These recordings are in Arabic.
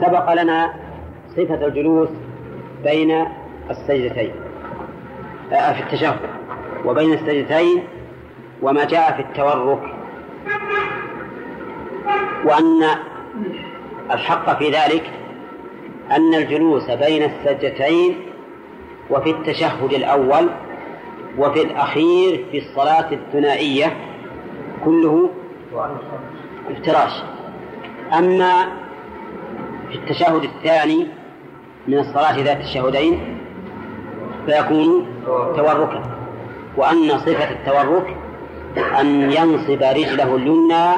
سبق لنا صفة الجلوس بين السجدتين آه، في التشهد وبين السجدتين وما جاء في التورك وأن الحق في ذلك أن الجلوس بين السجدتين وفي التشهد الأول وفي الأخير في الصلاة الثنائية كله افتراش. أما في التشهد الثاني من الصلاة ذات الشهدين فيكون توركا وأن صفة التورك أن ينصب رجله اليمنى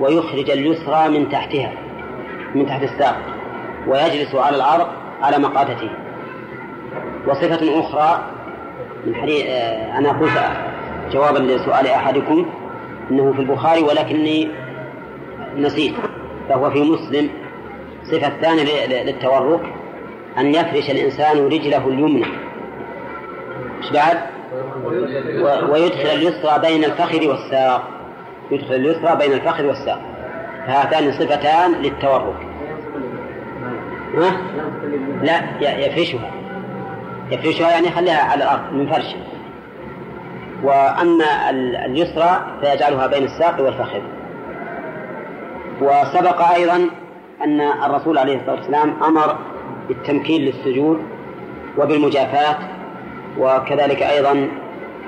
ويخرج اليسرى من تحتها من تحت الساق ويجلس على الأرض على مقاتته وصفة أخرى من حديث آه، أنا قلت جوابا لسؤال أحدكم أنه في البخاري ولكني نسيت فهو في مسلم. صفة ثانية للتورك أن يفرش الإنسان رجله اليمنى. إيش بعد؟ ويدخل اليسرى بين الفخذ والساق. يدخل اليسرى بين الفخذ والساق. فهاتان صفتان للتورك. ها؟ لا يفرشها. يفرشها يعني يخليها على الأرض من فرش. وأما اليسرى فيجعلها بين الساق والفخذ. وسبق أيضا أن الرسول عليه الصلاة والسلام أمر بالتمكين للسجود وبالمجافاة وكذلك أيضا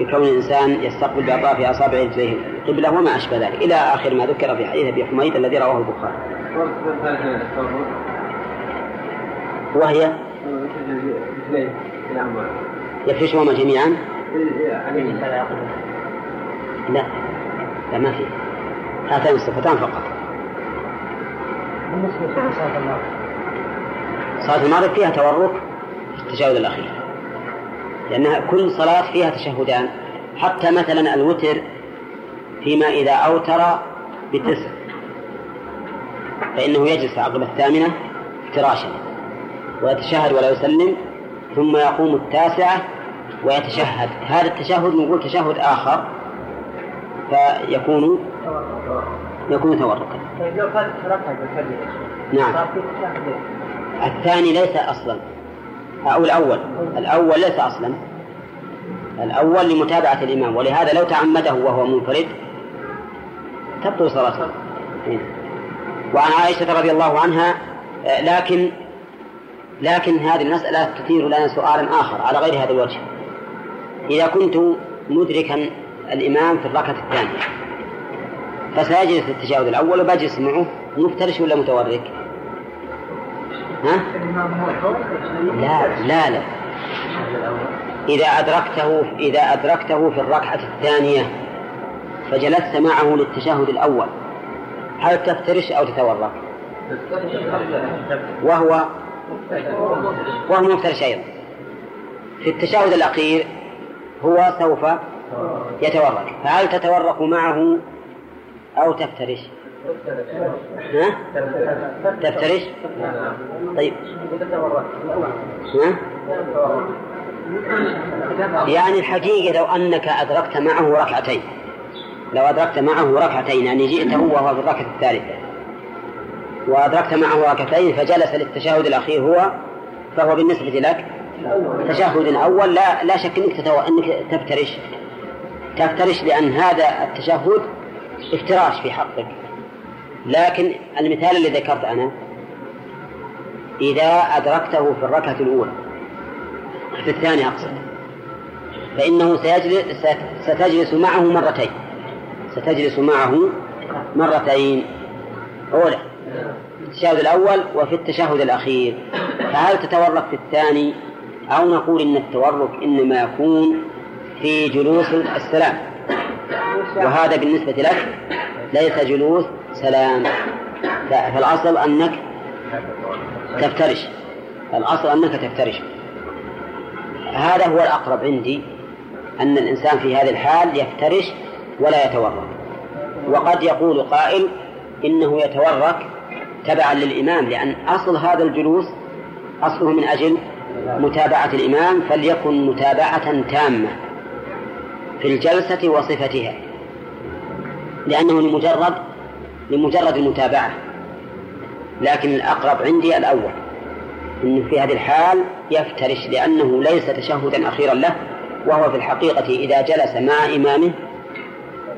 بكون الإنسان يستقبل بأطراف أصابع رجليه القبلة وما أشبه ذلك إلى آخر ما ذكر في حديث أبي حميد الذي رواه البخاري. وهي يفرشهما جميعا؟ لا لا ما في هاتان الصفتان فقط. بالنسبة لصلاة المغرب. صلاة المغرب فيها تورك في التشهد الأخير. لأنها كل صلاة فيها تشهدان. حتى مثلا الوتر فيما إذا أوتر بتسع. فإنه يجلس عقب الثامنة افتراشا ويتشهد ولا يسلم ثم يقوم التاسعة ويتشهد. هذا التشهد نقول تشهد آخر فيكون يكون توركا طيب لو كانت نعم. الثاني ليس أصلا. أو الأول. الأول ليس أصلا. الأول لمتابعة الإمام. ولهذا لو تعمده وهو منفرد تبطل صلاته. وعن عائشة رضي الله عنها آه، لكن لكن هذه المسألة تثير لنا سؤالا آخر على غير هذا الوجه. إذا كنت مدركا الإمام في الركعة الثانية فسيجلس التشهد الأول وبجلس معه مفترش ولا متورك؟ ها؟ لا لا لا إذا أدركته إذا أدركته في الركعة الثانية فجلست معه للتشهد الأول هل تفترش أو تتورك؟ وهو وهو مفترش أيضا في التشهد الأخير هو سوف يتورك فهل تتورك معه أو تفترش؟ ها؟ تفترش؟ طيب ها؟ يعني الحقيقة لو أنك أدركت معه ركعتين لو أدركت معه ركعتين يعني جئته وهو في الركعة الثالثة وأدركت معه ركعتين فجلس للتشهد الأخير هو فهو بالنسبة لك تشهد أول لا لا شك أنك. أنك تفترش تفترش لأن هذا التشهد افتراش في حقك. لكن المثال الذي ذكرت أنا إذا أدركته في الركعة الأولى في الثانية أقصد فإنه سيجلس ستجلس معه مرتين. ستجلس معه مرتين. أولى التشهد الأول وفي التشهد الأخير. فهل تتورك في الثاني؟ أو نقول إن التورك إنما يكون في جلوس السلام. وهذا بالنسبة لك ليس جلوس سلام. فالأصل أنك تفترش. الأصل أنك تفترش. هذا هو الأقرب عندي أن الإنسان في هذه الحال يفترش ولا يتورك وقد يقول قائل إنه يتورك تبعا للإمام لأن أصل هذا الجلوس أصله من أجل متابعة الإمام فليكن متابعة تامة. في الجلسة وصفتها. لأنه لمجرد لمجرد المتابعة. لكن الأقرب عندي الأول. أنه في هذه الحال يفترش لأنه ليس تشهدا أخيرا له وهو في الحقيقة إذا جلس مع إمامه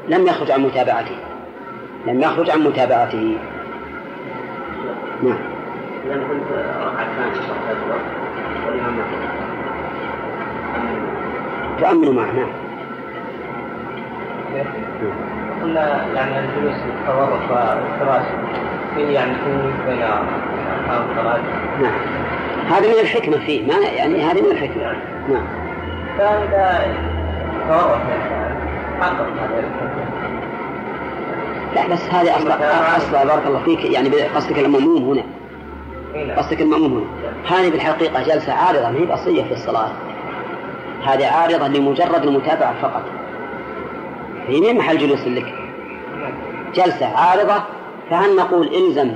لم يخرج عن متابعته. لم يخرج عن متابعته. نعم. إذا كنت والإمام تؤمن معه نعم. قلنا يعني الجلوس التورط والفراش في يعني بين أركان الصلاة نعم هذا من الحكمة فيه ما يعني هذه من الحكمة نعم فإذا تورط حقق لا بس هذه أصلا أصلا بارك الله فيك يعني قصدك المأموم هنا. قصدك المأموم هنا هذه بالحقيقة جلسة عارضة ما هي بأصلية في الصلاة هذه عارضة لمجرد المتابعة فقط هي من محل جلوس لك؟ جلسة عارضة فهل نقول إلزم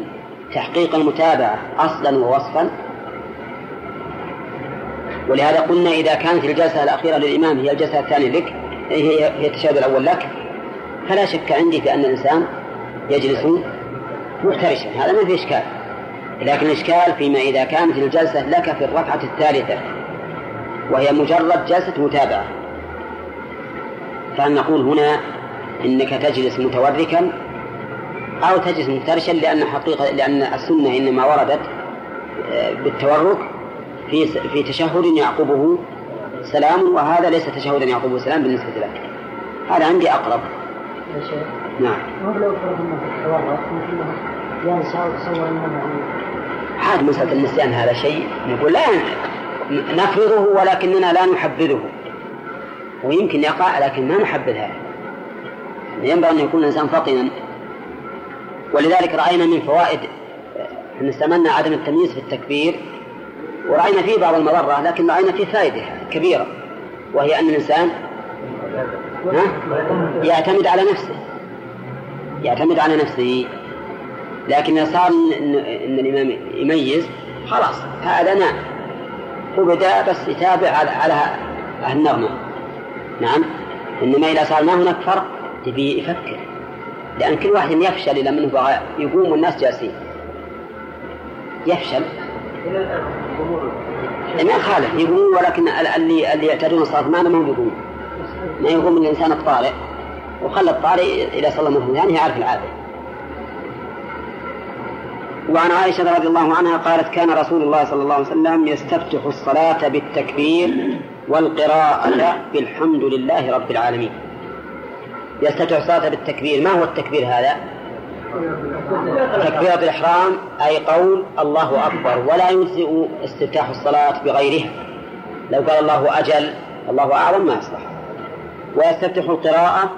تحقيق المتابعة أصلا ووصفا. ولهذا قلنا إذا كانت الجلسة الأخيرة للإمام هي الجلسة الثانية لك هي هي التشهد الأول لك فلا شك عندي في أن الإنسان يجلس محترشا. هذا ما في إشكال. لكن الإشكال فيما إذا كانت الجلسة لك في الركعة الثالثة وهي مجرد جلسة متابعة. فهل نقول هنا إنك تجلس متوركا أو تجلس مفترشا لأن حقيقة لأن السنة إنما وردت آه، بالتورك في في تشهد يعقبه سلام وهذا ليس تشهدا يعقبه سلام بالنسبة لك هذا عندي أقرب. نعم. لو ينسى انه عاد مسألة النسيان هذا شيء نقول لا نفرضه ولكننا لا نحبذه ويمكن يقع لكن ما نحبذ هذا ينبغي أن يكون الإنسان فطنا ولذلك رأينا من فوائد أن استمنا عدم التمييز في التكبير ورأينا فيه بعض المضرة لكن رأينا فيه فائدة كبيرة وهي أن الإنسان يعتمد على نفسه. يعتمد على نفسه. لكن إذا صار إن الإمام يميز خلاص هذا نعم. وبدأ بس يتابع على على النغمة. نعم. إنما إذا صار ما هناك فرق تبي يفكر. لأن كل واحد يفشل إلى منه يقوم والناس جالسين. يفشل. ما يخالف يقومون ولكن اللي اللي يعتادون الصلاة ما هم يقومون. ما يقوم الإنسان الطارئ. وخلى الطارئ إذا صلى مثله يعني يعرف العادة. وعن عائشة رضي الله عنها قالت كان رسول الله صلى الله عليه وسلم يستفتح الصلاة بالتكبير والقراءة بالحمد لله رب العالمين. يستفتح الصلاة بالتكبير. ما هو التكبير هذا؟ تكبيرة الإحرام أي قول الله أكبر ولا يجزئ استفتاح الصلاة بغيرها لو قال الله أجل الله أعلم ما يصلح. ويستفتح القراءة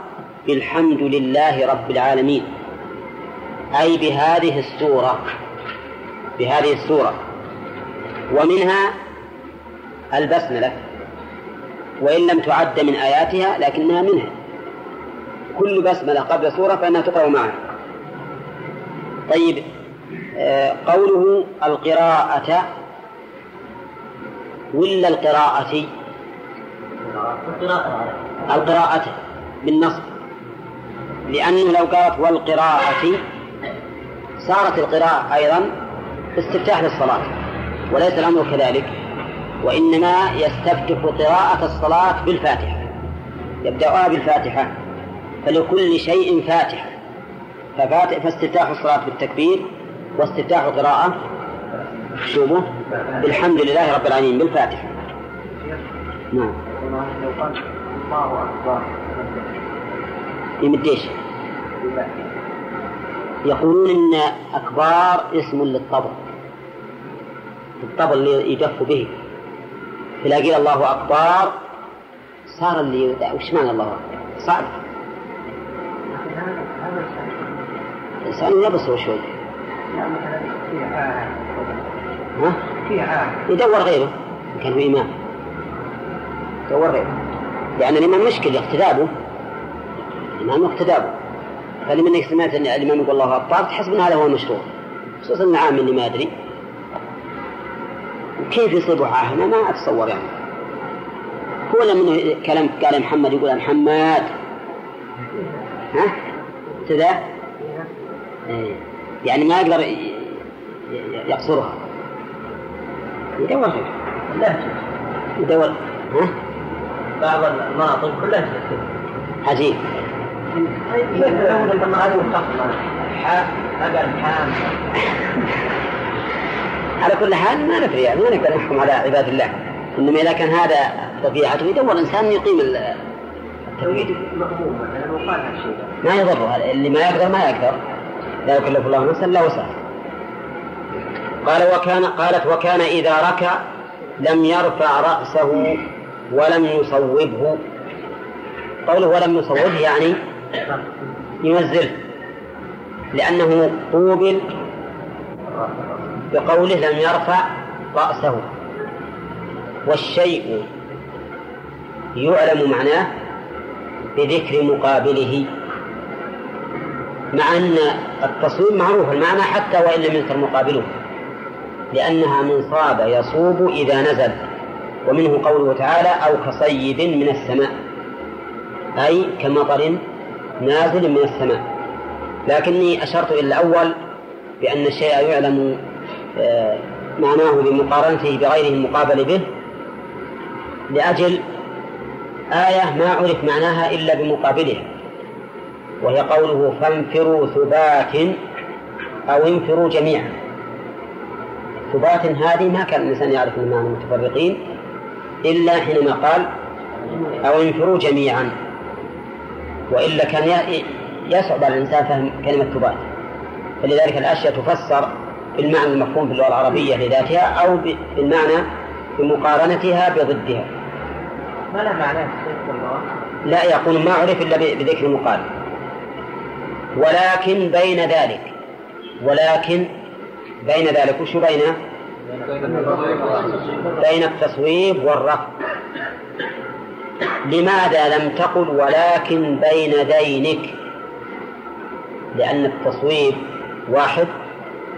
بالحمد لله رب العالمين. أي بهذه السورة بهذه السورة. ومنها البسملة. وإن لم تعد من آياتها لكنها منها. كل بسملة قبل سورة فإنها تقرأ معها. طيب آه، قوله القراءة. ولا القراءة؟ القراءة. بالنصب لأنه لو قالت والقراءة صارت القراءة أيضا استفتاح للصلاة وليس الأمر كذلك. وإنما يستفتح قراءة الصلاة بالفاتحة يبدأها بالفاتحة فلكل شيء فاتحة ففاتح فاستفتاح الصلاة بالتكبير واستفتاح القراءة شوفوا بالحمد لله رب العالمين بالفاتحة. نعم. أكبر يمد إيش؟ يقولون إن أكبار اسم للطبل الطبل اللي يدف به. تلاقي الله أكبر صار اللي وش معنى الله أكبر؟ صعب الإنسان يبصر شوي. ها؟ يدور غيره كان هو امام يدور غيره. لأن الامام مشكل اقتدابه الإمام اقتدى فلما انك سمعت أن الامام يقول الله أكبر تحسب إن هذا هو المشروع. خصوصا العام اللي ما أدري. كيف يصيبه عاهنا ما أتصور يعني. هو لما كلام قال محمد يقول محمد. ها؟ كذا؟ إيه. يعني ما يقدر يقصرها. يدور. لهجة يدور. ها؟ بعض المناطق كلها عجيب. حاء أقل حام على كل حال ما ندري يعني ما نقدر نحكم على عباد الله. إنما إذا كان هذا طبيعته يدور الانسان يقيم ال- التوحيد ما يضره اللي ما يقدر ما يقدر. لا يكلف الله نفسا إلا وسعها. قال وكان قالت وكان إذا ركع لم يرفع رأسه ولم يصوبه. قوله ولم يصوبه يعني ينزله لأنه قوبل. بقوله لم يرفع رأسه. والشيء يعلم معناه بذكر مقابله مع أن التصويب معروف المعنى حتى وإن لم يذكر مقابله لأنها من صاب يصوب إذا نزل ومنه قوله تعالى أو كصيب من السماء أي كمطر نازل من السماء. لكني أشرت إلى الأول بأن الشيء يعلم معناه بمقارنته بغيره المقابل به لأجل آية ما عرف معناها إلا بمقابلها وهي قوله فانفروا ثبات أو انفروا جميعا. ثبات هذه ما كان الإنسان يعرف من معنى المتفرقين إلا حينما قال أو انفروا جميعا. وإلا كان يصعب على الإنسان فهم كلمة ثبات فلذلك الأشياء تفسر بالمعنى المفهوم في اللغة العربية لذاتها أو بالمعنى بمقارنتها بضدها. ما له معنى لا يقول ما عرف إلا بذكر مقارن ولكن بين ذلك ولكن بين ذلك وش بين؟ بين التصويب والرفع لماذا لم تقل ولكن بين دينك لأن التصويب واحد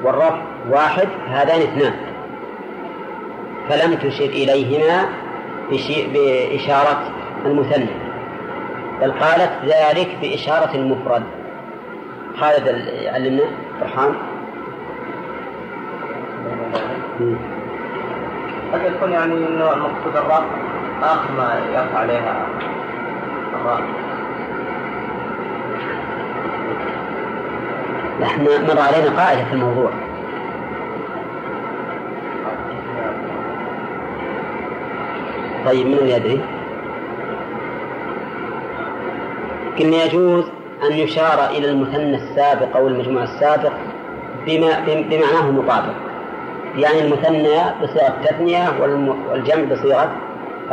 والرفع واحد هذان اثنان. فلم تشر إليهما بإشارة المثنى. بل قالت ذلك بإشارة المفرد. خالد ال- علمنا؟ فرحان. قد يكون يعني إنه المقصود الرفع آخر ما يرفع عليها. الراء نحن مر علينا قاعدة في الموضوع. طيب من يدري؟ قلنا يجوز أن يشار إلى المثنى السابق أو المجموع السابق بما بمعناه المطابق يعني المثنى بصيغة التثنية والجمع بصيغة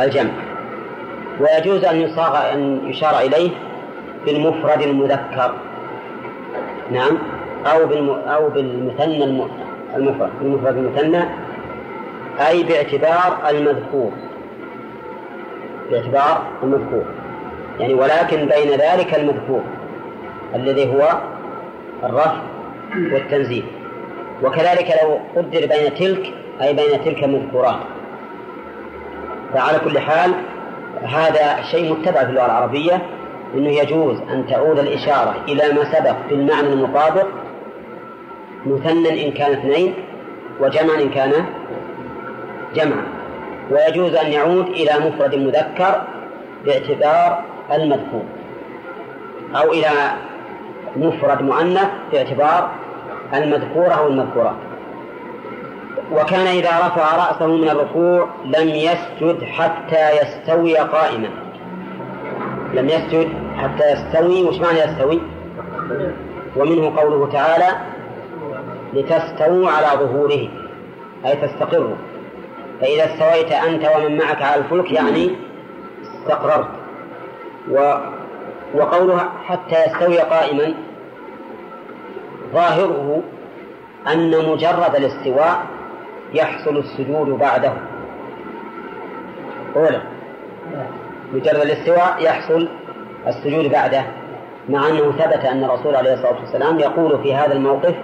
الجمع. ويجوز أن يصاغ أن يشار إليه بالمفرد المذكر. نعم. أو بالم أو بالمثنى الم- المفرد. المفرد المثنى أي باعتبار المذكور. باعتبار المذكور. يعني ولكن بين ذلك المذكور الذي هو الرفع والتنزيل. وكذلك لو قدر بين تلك أي بين تلك المذكورات فعلى كل حال هذا شيء متبع في اللغة العربية أنه يجوز أن تعود الإشارة إلى ما سبق بالمعنى المطابق مثنى إن كان اثنين وجمعا إن كان جمعا. ويجوز أن يعود إلى مفرد مذكر باعتبار المذكور أو إلى مفرد مؤنث باعتبار المذكورة أو المذكورات وكان إذا رفع رأسه من الركوع لم يسجد حتى يستوي قائما. لم يسجد حتى يستوي وش معنى يستوي؟ ومنه قوله تعالى لتستووا على ظهوره أي تستقروا. فإذا استويت أنت ومن معك على الفلك يعني استقررت. و وقوله حتى يستوي قائما ظاهره أن مجرد الاستواء يحصل السجود بعده. أولا مجرد الاستواء يحصل السجود بعده مع أنه ثبت أن الرسول عليه الصلاة والسلام يقول في هذا الموقف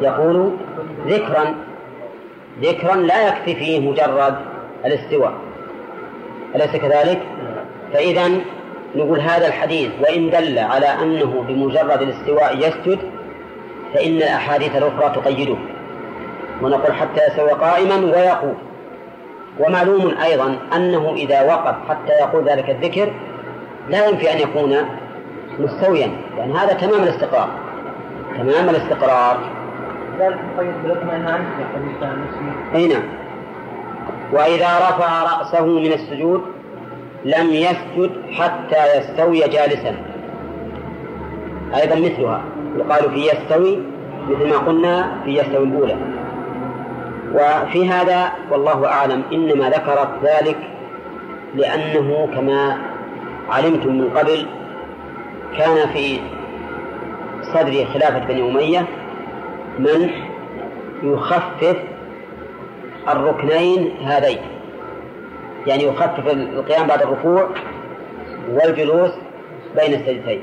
يقول ذكرا ذكرا لا يكفي فيه مجرد الاستواء. أليس كذلك؟ فإذا نقول هذا الحديث وإن دل على أنه بمجرد الاستواء يسجد فإن الأحاديث الأخرى تقيده. ونقول حتى يستوي قائما ويقوم ومعلوم أيضا أنه إذا وقف حتى يقول ذلك الذكر لا ينفي أن يكون مستويا. لأن هذا تمام الاستقرار. تمام الاستقرار. ذلك أي نعم. وإذا رفع رأسه من السجود لم يسجد حتى يستوي جالسا. أيضا مثلها. يقال في يستوي مثل ما قلنا في يستوي الأولى. وفي هذا والله أعلم إنما ذكرت ذلك لأنه كما علمتم من قبل كان في صدر خلافة بني أمية من يخفف الركنين هذين؟ يعني يخفف القيام بعد الركوع والجلوس بين السجدتين.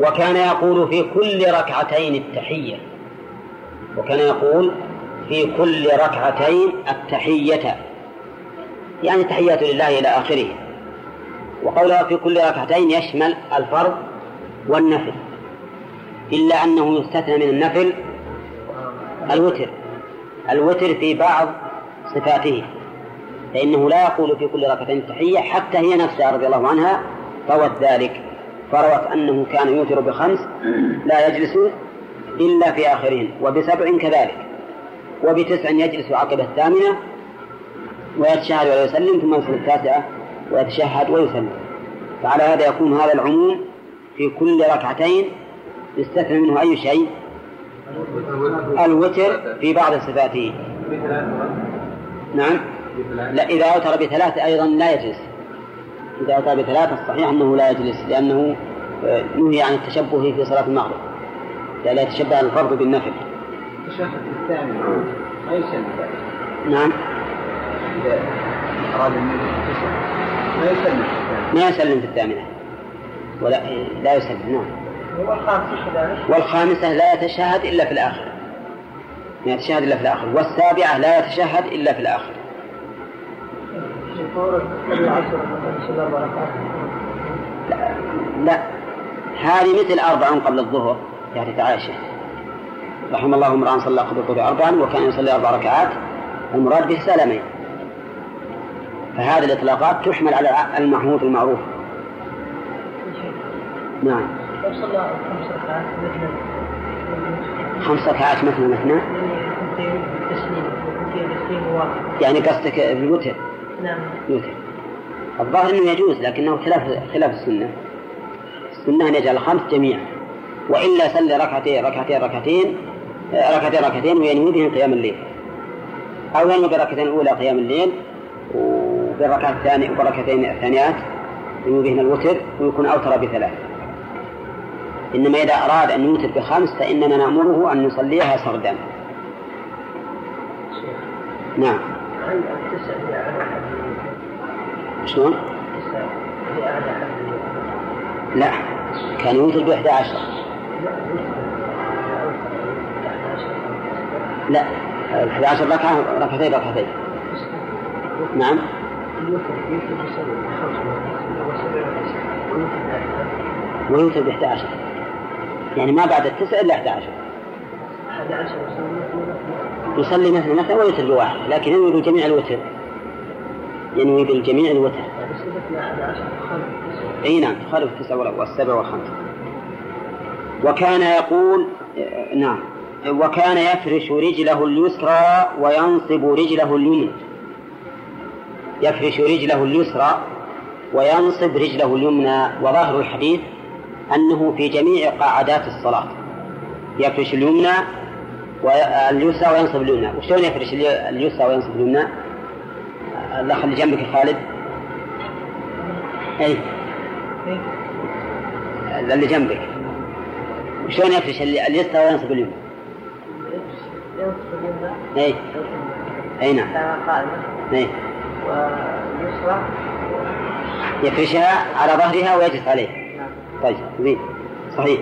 وكان يقول في كل ركعتين التحية. وكان يقول في كل ركعتين التحية. يعني تحيات لله إلى آخره. وقولها في كل ركعتين يشمل الفرض والنفل. إلا أنه يستثنى من النفل الوتر. الوتر في بعض صفاته. فإنه لا يقول في كل ركعتين التحية حتى هي نفسها رضي الله عنها روت ذلك. فروت أنه كان يوتر بخمس لا يجلس إلا في آخرهن وبسبع كذلك. وبتسع يجلس عقب الثامنة ويتشهد ويسلم ثم يصل التاسعة ويتشهد ويسلم. فعلى هذا يكون هذا العموم في كل ركعتين يستثنى منه أي شيء؟ الوتر في بعض صفاته. نعم. لا إذا أوتر بثلاثة أيضا لا يجلس. إذا أوتر بثلاثة الصحيح أنه لا يجلس لأنه آه، نهي عن التشبه في صلاة المغرب. لا يتشبه الفرض بالنفل. التشهد الثاني نعم. إذا أراد ما يسلم ما يسلم في الثامنة. ولا لا يسلم نعم. والخامسة لا يتشهد إلا في الآخر. لا يتشهد إلا في الآخر. والسابعة لا يتشهد إلا في الآخر. لا, لا. هذه مثل أربع قبل الظهر يعني عائشة. رحم الله امرأ صلى قبل الظهر أربعا وكان يصلي أربع ركعات. المراد به سلمين فهذه الإطلاقات تحمل على المعهود المعروف. نعم. لو صلى خمس ركعات مثلا خمس ركعات مثنى مثنى. يعني قصدك بالوتر؟ نعم. الوتر. الظاهر إنه يجوز لكنه خلاف خلاف السنة. السنة أن يجعل الخمس جميعا. وإلا صلي ركعتين ركعتين ركعتين ركعتين ركعتين وينوي بهم قيام الليل. أو ينوي بركعتين الأولى قيام الليل وبالركعة الثانية وبركعتين الثانيات ينوي بهن الوتر ويكون أوتر بثلاث إنما إذا أراد أن يوتر بخمس فإننا نأمره أن يصليها سردا. نعم. شلون؟ لا. كان يوتر بإحدى عشر. لا. إحدى عشر ركعة ركعتين ركعتين. نعم. ويوتر بإحدى عشر. يعني ما بعد التسع إلا 11 يصلي مثل مثلا ويوتر بواحد لكن ينوي بالجميع الوتر. ينوي بالجميع الوتر. إي نعم تخالف التسع والسبع والخمسة وكان يقول نعم وكان يفرش رجله اليسرى وينصب رجله اليمنى. يفرش رجله اليسرى وينصب رجله اليمنى وظاهر الحديث أنه في جميع قاعدات الصلاة. يفرش اليمنى واليسرى وينصب اليمنى. وشلون يفرش اليسرى وينصب اليمنى؟ الأخ اللي جنبك خالد؟ أي اللي جنبك. وشلون يفرش اليسرى وينصب اليمنى؟ أي أي نعم. أي يفرشها على ظهرها ويجلس عليه. طيب زين صحيح.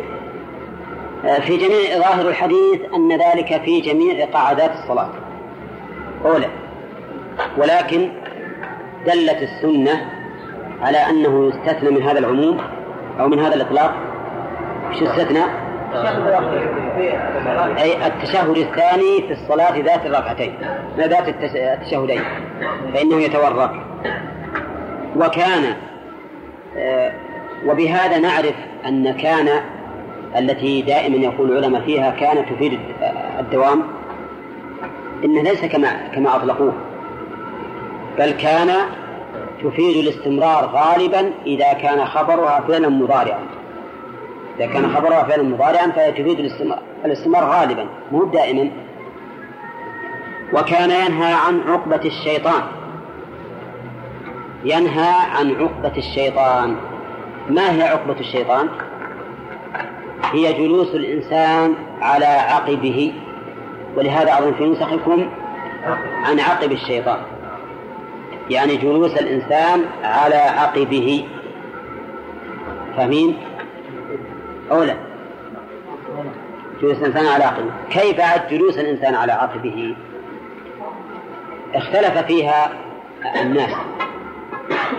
آه، في جميع ظاهر الحديث أن ذلك في جميع قاعدات الصلاة. أولى ولكن دلت السنة على أنه يستثنى من هذا العموم أو من هذا الإطلاق. شو استثنى؟ أي التشهد الثاني في الصلاة ذات الركعتين ذات التشهدين فإنه يتورط وكان آه، وبهذا نعرف أن كان التي دائما يقول العلماء فيها كان تفيد الدوام إنه ليس كما كما أطلقوه بل كان تفيد الاستمرار غالبا إذا كان خبرها فعلا مضارعا. إذا كان خبرها فعلا مضارعا فهي تفيد الاستمرار, الاستمرار غالبا مو دائما. وكان ينهى عن عقبة الشيطان. ينهى عن عقبة الشيطان. ما هي عقبة الشيطان؟ هي جلوس الإنسان على عقبه ولهذا أظن في نسخكم عن عقب الشيطان يعني جلوس الإنسان على عقبه فاهمين؟ أو لا؟ جلوس الإنسان على عقبه كيف عد جلوس الإنسان على عقبه؟ اختلف فيها الناس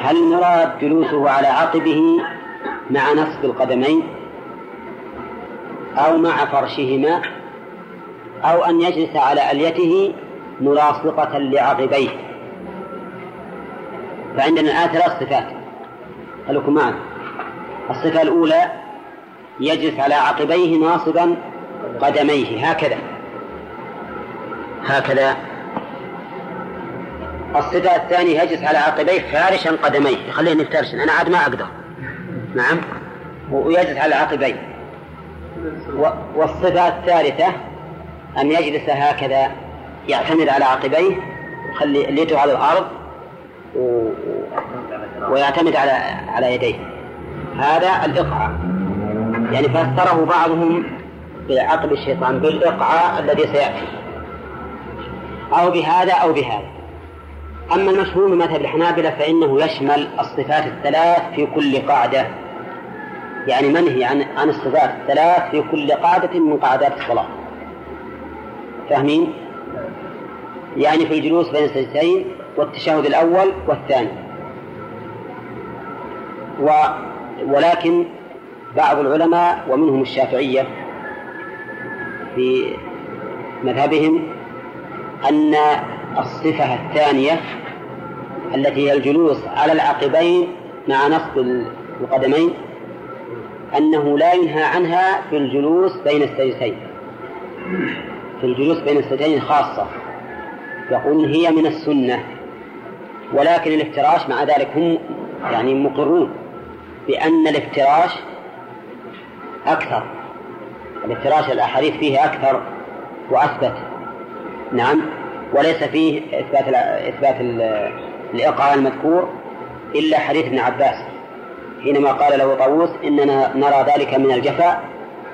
هل المراد جلوسه على عقبه مع نصب القدمين أو مع فرشهما أو أن يجلس على أليته ملاصقة لعقبيه. فعندنا الآن ثلاث صفات خليكم معنا. الصفة الأولى يجلس على عقبيه ناصبا قدميه. هكذا. هكذا. الصفة الثانية يجلس على عقبيه فارشا قدميه. يخليه يفترشا أنا عاد ما أقدر. نعم. ويجلس على عقبيه. والصفة الثالثة أن يجلس هكذا يعتمد على عقبيه يخلي ليته على الأرض و... ويعتمد على على يديه. هذا الإقعاء يعني فسره بعضهم بعقب الشيطان بالإقعاء الذي سيأتي. أو بهذا أو بهذا. أما المشهور من مذهب الحنابلة فإنه يشمل الصفات الثلاث في كل قاعدة. يعني منهي عن عن الصفات الثلاث في كل قاعدة من قاعدات الصلاة. فاهمين؟ يعني في الجلوس بين السجدتين والتشهد الأول والثاني. و ولكن بعض العلماء ومنهم الشافعية في مذهبهم أن الصفة الثانية التي هي الجلوس على العقبين مع نصب القدمين أنه لا ينهى عنها في الجلوس بين السجدتين. في الجلوس بين السجدتين خاصة يقول هي من السنة. ولكن الافتراش مع ذلك هم يعني مقرون بأن الافتراش أكثر. الافتراش الأحاديث فيه أكثر وأثبت. نعم. وليس فيه إثبات إثبات الإقعاء المذكور إلا حديث ابن عباس. حينما قال له طاووس إننا نرى ذلك من الجفاء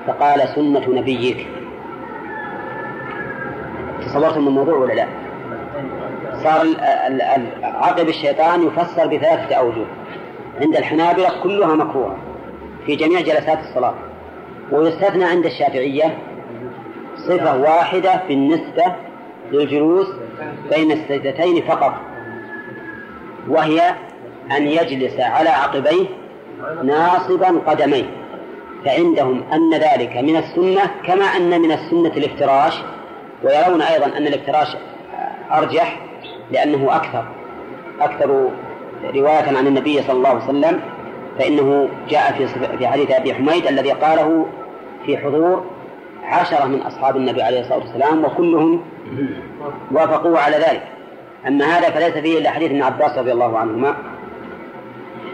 فقال سنة نبيك. تصورتم الموضوع ولا لا؟ صار عقب الشيطان يفسر بثلاثة أوجه. عند الحنابلة كلها مكروهة في جميع جلسات الصلاة. ويستثنى عند الشافعية صفة واحدة بالنسبة للجلوس بين السجدتين فقط وهي أن يجلس على عقبيه ناصبا قدميه فعندهم أن ذلك من السنة كما أن من السنة الافتراش ويرون أيضا أن الافتراش أرجح لأنه أكثر أكثر رواية عن النبي صلى الله عليه وسلم فإنه جاء في في حديث أبي حميد الذي قاله في حضور عشرة من أصحاب النبي عليه الصلاة والسلام وكلهم وافقوه على ذلك. أما هذا فليس فيه إلا حديث ابن عباس رضي الله عنهما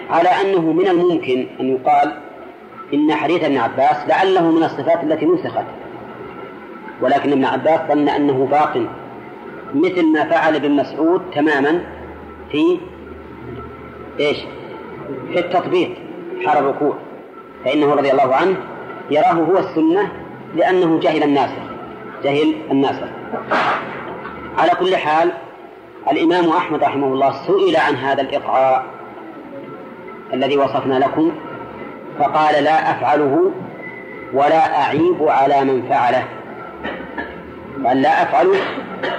على أنه من الممكن أن يقال إن حديث ابن عباس لعله من الصفات التي نسخت. ولكن ابن عباس ظن أنه باق مثل ما فعل ابن مسعود تماما في إيش؟ في التطبيق حال الركوع. فإنه رضي الله عنه يراه هو السنة لأنه جهل الناسخ جهل الناسخ على كل حال الإمام أحمد رحمه الله سئل عن هذا الإقعاء الذي وصفنا لكم فقال لا أفعله ولا أعيب على من فعله. قال لا أفعله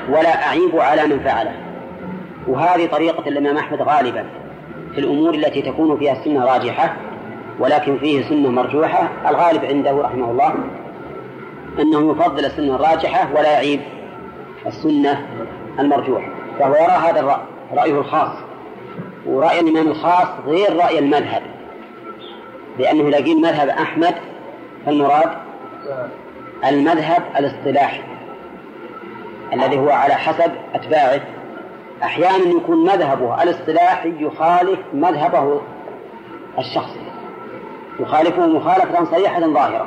ولا أعيب على من فعله. وهذه طريقة الإمام أحمد غالبا في الأمور التي تكون فيها السنة راجحة ولكن فيه سنة مرجوحة. الغالب عنده رحمه الله أنه يفضل السنة الراجحة ولا يعيب السنة المرجوحة فهو يرى هذا الرأي رأيه الخاص. ورأي الإمام الخاص غير رأي المذهب لأنه قيل مذهب أحمد فالمراد المذهب الاصطلاحي الذي هو على حسب أتباعه. أحيانا يكون مذهبه الاصطلاحي يخالف مذهبه الشخصي يخالفه مخالفة صريحة ظاهرة.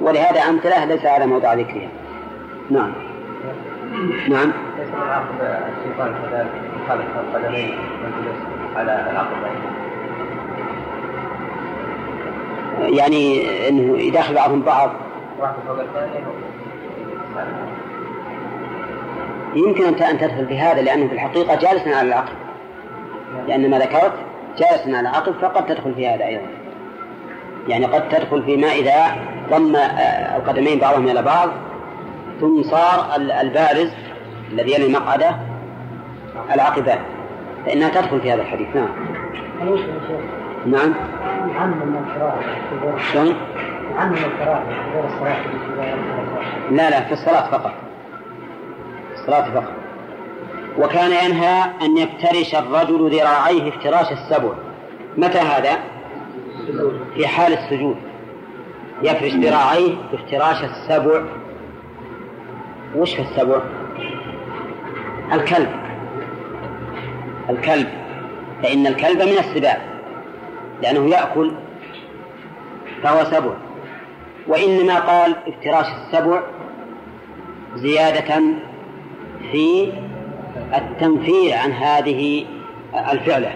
ولهذا أمثلة ليس على موضع ذكرها. نعم. نعم. الشيطان على يعني إنه يداخل بعضهم بعض. يمكن أن أن تدخل في هذا لأنه في الحقيقة جالس على العقل. لأن ما ذكرت جالس على العقل فقد تدخل في هذا أيضا. يعني قد تدخل فيما إذا ضم آه، القدمين بعضهم إلى بعض ثم صار البارز الذي يلي المقعدة العقبان فإنها تدخل في هذا الحديث. نعم. نعم. شلون؟ لا لا في الصلاة فقط. الصلاة فقط. وكان ينهى أن يفترش الرجل ذراعيه افتراش السبع. متى هذا؟ في حال السجود. يفرش ذراعيه افتراش السبع. وش السبع؟ الكلب. الكلب. فإن الكلب من السباع لأنه يأكل فهو سبع. وإنما قال افتراش السبع زيادة في التنفير عن هذه الفعلة.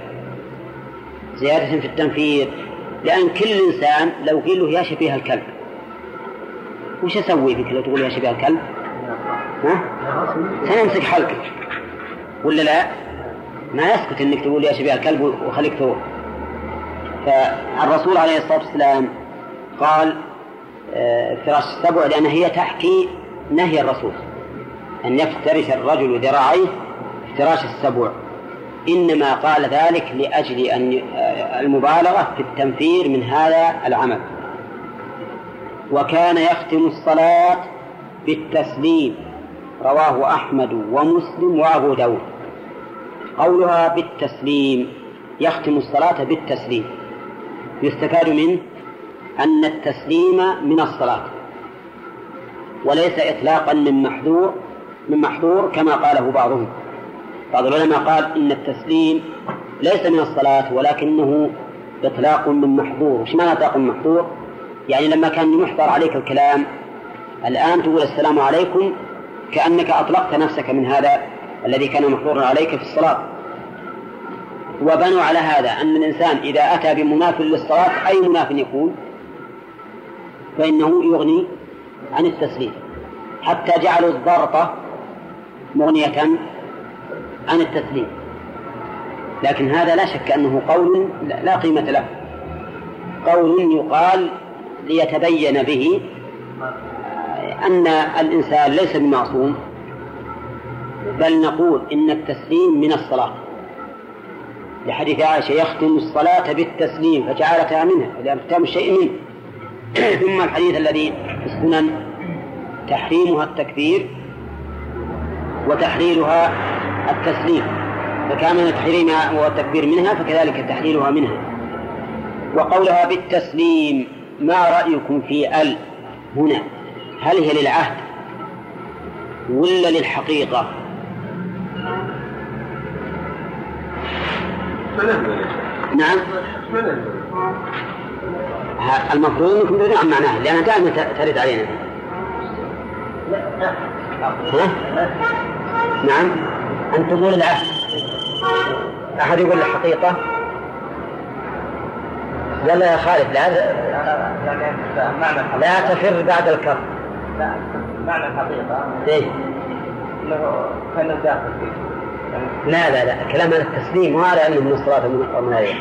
زيادة في التنفير. لأن كل إنسان لو قيل له يا شبيه الكلب وش أسوي فيك لو تقول يا شبيه الكلب؟ ها؟ سنمسك حلقك ولا لا؟ ما يسكت إنك تقول يا شبيه الكلب وخليك تروح فالرسول عليه الصلاة والسلام قال آه، فراش السبع لأن هي تحكي نهي الرسول أن يفترش الرجل ذراعيه افتراش السبع إنما قال ذلك لأجل أن المبالغة في التنفير من هذا العمل. وكان يختم الصلاة بالتسليم رواه أحمد ومسلم وأبو داود. قولها بالتسليم يختم الصلاة بالتسليم. يستفاد منه أن التسليم من الصلاة وليس إطلاقا من محذور من محظور كما قاله بعضهم. بعض العلماء قال إن التسليم ليس من الصلاة ولكنه إطلاق من محظور. وش معنى إطلاق من محظور؟ يعني لما كان يحضر عليك الكلام الآن تقول السلام عليكم كأنك أطلقت نفسك من هذا الذي كان محظورا عليك في الصلاة. وبنوا على هذا أن الإنسان إذا أتى بمناف للصلاة أي مناف يكون؟ فإنه يغني عن التسليم. حتى جعلوا الضرطة مغنية عن التسليم. لكن هذا لا شك أنه قول لا قيمة له. قول يقال ليتبين به أن الإنسان ليس بمعصوم بل نقول إن التسليم من الصلاة. لحديث عائشة يختم الصلاة بالتسليم فجعلتها منها لأن ختام الشيء منه. ثم الحديث الذي في السنن تحريمها التكبير وتحليلها التسليم. فكان من تحريمها والتكبير منها فكذلك تحليلها منها. وقولها بالتسليم ما رأيكم في ال هنا؟ هل هي للعهد ولا للحقيقة؟ نعم. المفروض انكم تدرون عن معناها لأنها دائما ترد علينا. ها؟ نعم. أن تقول العهد أحد يقول الحقيقة لا يا خالد لا. لا تفر بعد الكف لا معنى الحقيقة. إيه؟ أنه كان داخل فيه لا لا لا كلام عن التسليم وهذا أنه من الصلاة المناية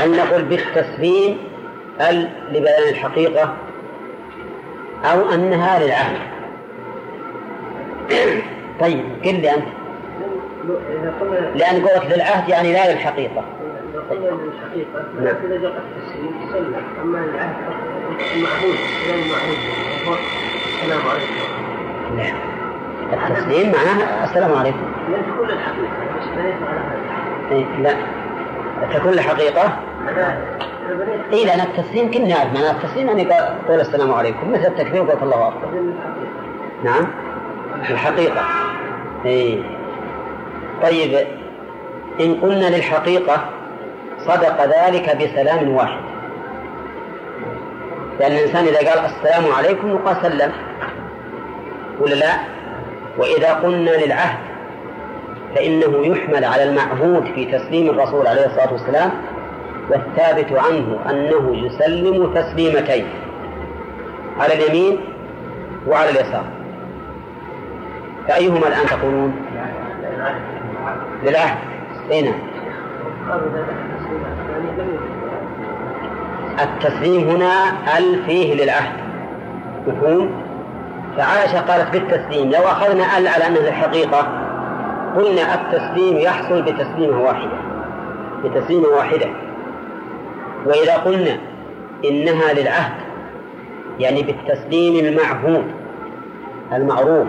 هل نقول بالتسليم هل لبيان الحقيقة أو أنها للعهد طيب قل لي أنت. لأن قولك للعهد يعني لا للحقيقة. للحقيقة نعم. إذا أما المعهود المعهود السلام عليكم لا التسليم معناه السلام عليكم. لأن تكون الحقيقة مش بنيت على إيه لا. تكون اي لأن التسليم كنا نعرف. معنى التسليم يعني قول السلام عليكم. مثل التكبير وقول الله أكبر. نعم. الحقيقة. اي طيب إن قلنا للحقيقة صدق ذلك بسلام واحد. لأن الإنسان إذا قال السلام عليكم يقال سلم. ولا لا؟ وإذا قلنا للعهد فإنه يحمل على المعهود في تسليم الرسول عليه الصلاة والسلام والثابت عنه أنه يسلم تسليمتين على اليمين وعلى اليسار. فأيهما الآن تقولون؟ للعهد أين؟ نعم. التسليم هنا ال فيه للعهد مفهوم؟ فعائشة قالت بالتسليم لو أخذنا ال على أنه الحقيقة قلنا التسليم يحصل بتسليمة واحدة بتسليمة واحدة وإذا قلنا إنها للعهد يعني بالتسليم المعهود المعروف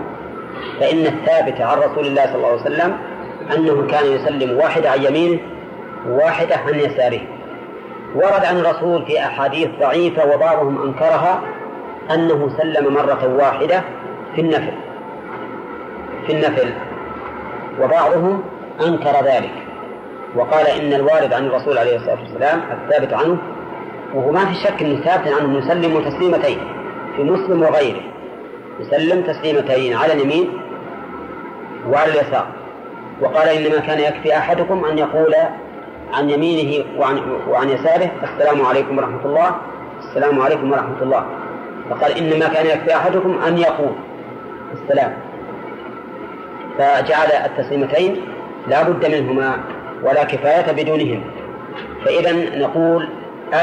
فإن الثابت عن رسول الله صلى الله عليه وسلم أنه كان يسلم واحدة عن يمينه وواحدة عن يساره. ورد عن الرسول في أحاديث ضعيفة وبعضهم أنكرها أنه سلم مرة واحدة في النفل. في النفل. وبعضهم أنكر ذلك. وقال إن الوارد عن الرسول عليه الصلاة والسلام الثابت عنه وهو ما في شك أنه ثابت عنه يسلم تسليمتين في مسلم وغيره. يسلم تسليمتين على اليمين وعلى اليسار. وقال إنما كان يكفي أحدكم أن يقول عن يمينه وعن, وعن يساره السلام عليكم ورحمة الله. السلام عليكم ورحمة الله. فقال إنما كان يكفي أحدكم أن يقول. السلام. فجعل التسليمتين لا بد منهما ولا كفاية بدونهم. فإذا نقول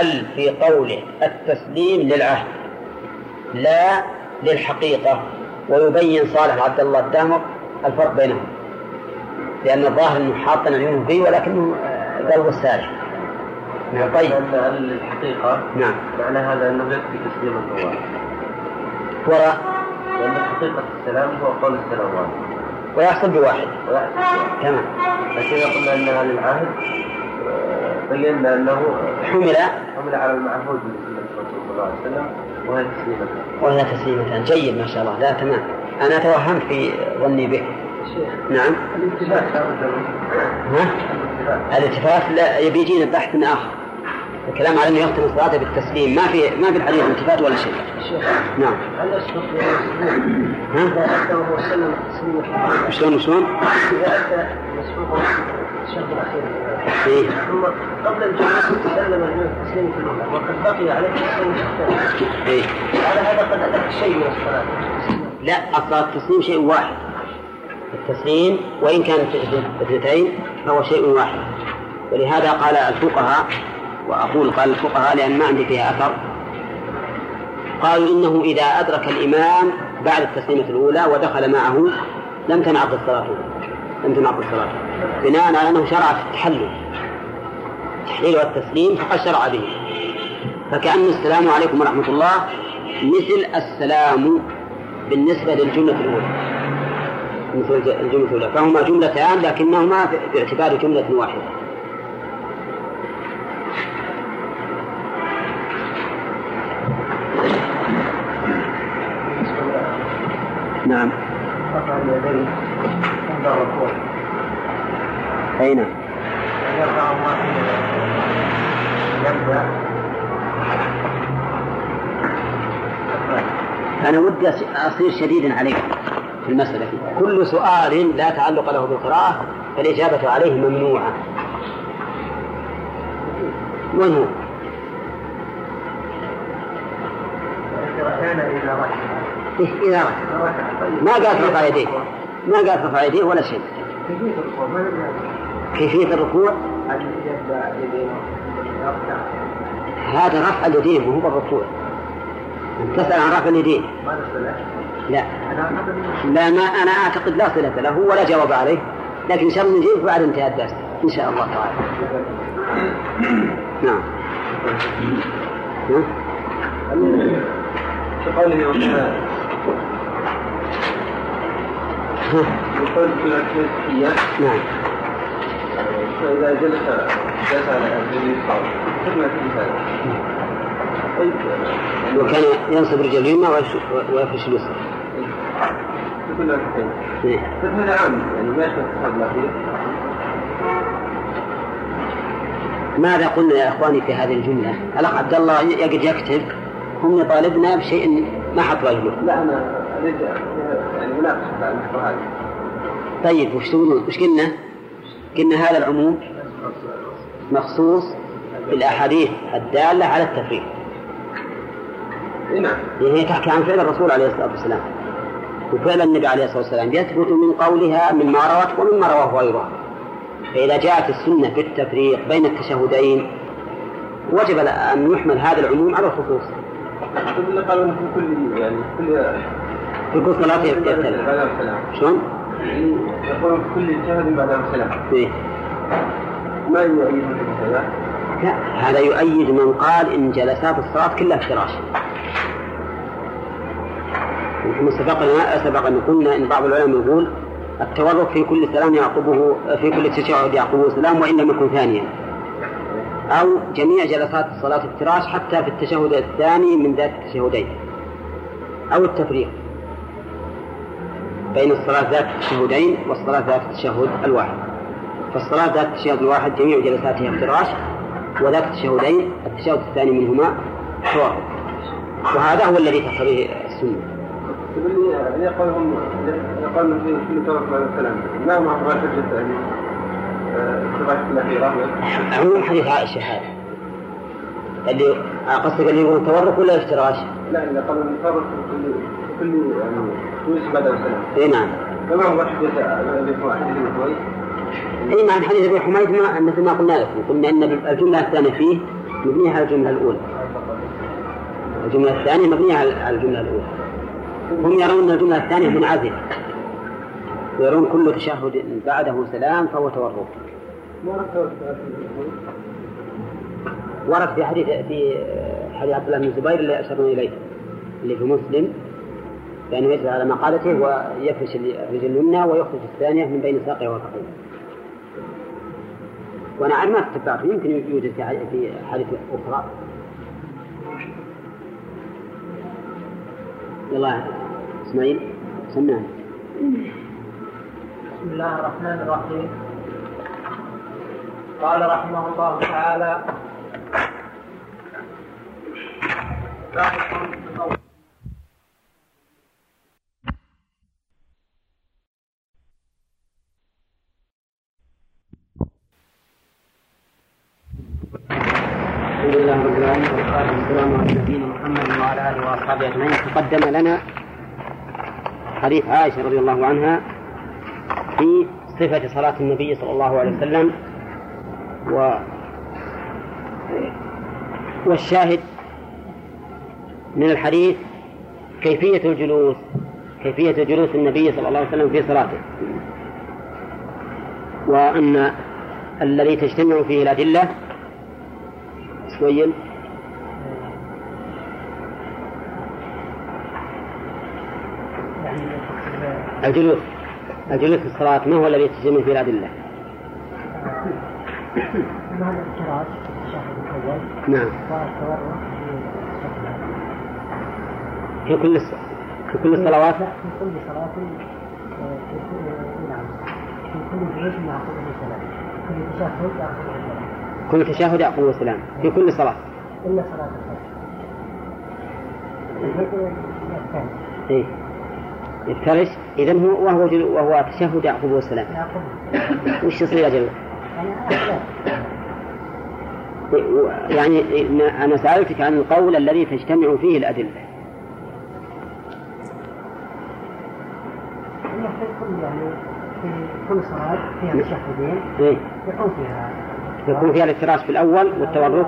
ال في قوله التسليم للعهد. لا للحقيقة ويبين صالح عبد الله الدامر الفرق بينهم. لأن الظاهر أنه حاط عيونه فيه ولكنه قلب السالح نعم طيب. الحقيقة؟ نعم. معنى هذا أنه يكفي تسليم النوار وراء لأن حقيقة السلام هو قول السلام. عليكم ويحصل بواحد. تمام. لكن قلنا أنها للعهد بينا أنه حمل. حمل على المعهود من الرسول صلى الله عليه وسلم. وهي تسليمتان وهي جيد ما شاء الله. لا تمام. أنا توهمت في ظني به. نعم. الالتفات ها؟ لا يبي يجينا بحث آخر. الكلام على أنه يختم الصلاة بالتسليم. ما في ما في الحديث التفات ولا شيء. نعم. هل يسقط ها؟ إذا أتى وهو سلم التسليم شلون شلون؟ إذا أتى مسبوق الشهر الأخير إيه؟ ثم قبل الجلوس سلم التسليم في الاولى وقد بقي عليه تسليم الثاني. إيه؟ على هذا قد أدرك شيء من الصلاة. لا أصلا التسليم شيء واحد. التسليم وإن كانت اثنتين فهو شيء واحد. ولهذا قال الفقهاء وأقول قال الفقهاء لأن ما عندي فيها أثر قالوا إنه إذا أدرك الإمام بعد التسليمة الأولى ودخل معه لم تنعقد صلاته لم تنعقد صلاته بناء على أنه شرع في التحلل التحليل والتسليم فقد شرع به. فكأن السلام عليكم ورحمة الله مثل السلام بالنسبة للجملة الأولى. مثل الجملة الأولى. فهما جملتان لكنهما باعتبار جملة واحدة. نعم. الركوع أي نعم أنا ودي أصير شديدا عليك في المسألة كل سؤال لا تعلق له بالقراءة فالإجابة عليه ممنوعة. وين هو؟ إذا ركع إذا ركع ما قال رفع يديه ما قال رفع يديه ولا شيء. كيفية الركوع؟ كيفية الركوع هذا رفع اليدين وهو الركوع. تسأل عن رفع اليدين. لا. لا ما أنا أعتقد لا صلة له ولا جواب عليه. لكن إن شاء الله نجيب بعد انتهاء الدرس إن شاء الله تعالى. نعم. ها؟ كقوله وكان يقول نعم. فإذا جلس جلس على رجل اليسار خدمة هذا طيب وكان ينصب رجل اليمنى ويفرش اليسرى. هذا عام يعني ما ماذا قلنا يا إخواني في هذه الجملة؟ الأخ عبد الله يقعد يكتب؟ هم يطالبنا بشيء ما حط رجله لا أنا أريد هذا طيب وش تقولون؟ وش قلنا؟ قلنا هذا العموم مخصوص بالأحاديث الدالة على التفريق. نعم يعني هي تحكي عن فعل الرسول عليه الصلاة والسلام. وفعل النبي عليه الصلاة والسلام. يثبت من قولها مما روت ومما رواه غيرها. فإذا جاءت السنة في التفريق بين التشهدين وجب أن يحمل هذا العموم على الخصوص. قالوا في كل يعني كل في كل صلاه يختلف بعد السلام. شلون؟ في كل جهد بعد السلام. إيه؟ ما يؤيد لا هذا يؤيد من قال إن جلسات الصلاة كلها افتراش. نحن سبق لنا سبق أن قلنا إن بعض العلماء يقول التورك في كل سلام يعقبه في كل تشهد يعقبه سلام وإن لم يكن ثانيا. أو جميع جلسات الصلاة افتراش حتى في التشهد الثاني من ذات التشهدين. أو التفريق. بين الصلاة ذات التشهدين والصلاة ذات التشهد الواحد. فالصلاة ذات التشهد الواحد جميع جلساتها افتراش وذات التشهدين التشهد الثاني منهما تورك وهذا هو الذي تقتضيه لي يقولهم يقول في كل توقف بعد السلام ما يعني الصفات الأخيرة عموم حديث عائشة هذا اللي قصدك اللي يقول تورك ولا افتراش؟ لا إذا قالوا في كل كل يعني بعد السلام إي نعم. فما هو حديث ابن حويس إي نعم حديث أبي حميد ما مثل ما قلنا لكم قلنا إن الجملة الثانية فيه مبنيه على الجملة الأولى. الجملة الثانية مبنية على الجملة الأولى. هم يرون إن الجملة الثانية منعزله ويرون كل تشهد بعده سلام فهو حويس ورد في حديث في حديث عبد الله بن الزبير اللي أشرنا إليه اللي في مسلم. بانه يجلس على مقالته ويفرش الرجل اليمنى ويخرج الثانية من بين ساقه وفخذه. عاد ما تتبعته يمكن يوجد في حديث أخرى. يلا إسماعيل سمعنا بسم الله الرحمن الرحيم قال رحمه الله تعالى الحمد لله رب العالمين والصلاة والسلام على نبينا محمد وعلى آله وأصحابه أجمعين. تقدم لنا حديث عائشة رضي الله عنها في صفة صلاة النبي صلى الله عليه وسلم. و والشاهد من الحديث كيفية الجلوس كيفية جلوس النبي صلى الله عليه وسلم في صلاته. وأن الذي تجتمع فيه الأدلة سويل الجلوس الجلوس في الصلاة. ما هو الذي الأدلة؟ الافتراش في الأول نعم في كل. في كل الصلوات. في كل صلاة في كل نعم في كل جلوس يعقبه سلام كل تشهد يعقبه سلام كل تشهد يعقوب السلام في كل صلاة. إلا صلاة. إيه. يفترش إذا هو وهو جل... وهو تشهد يعقوب السلام. يعقبه وش يصير أجل يعني يعني أنا سألتك عن القول الذي تجتمع فيه الأدلة. هي في كل يعني في كل صلاة فيها تشهدين إيه. يكون فيها. يكون فيها الافتراش في الأول والتورك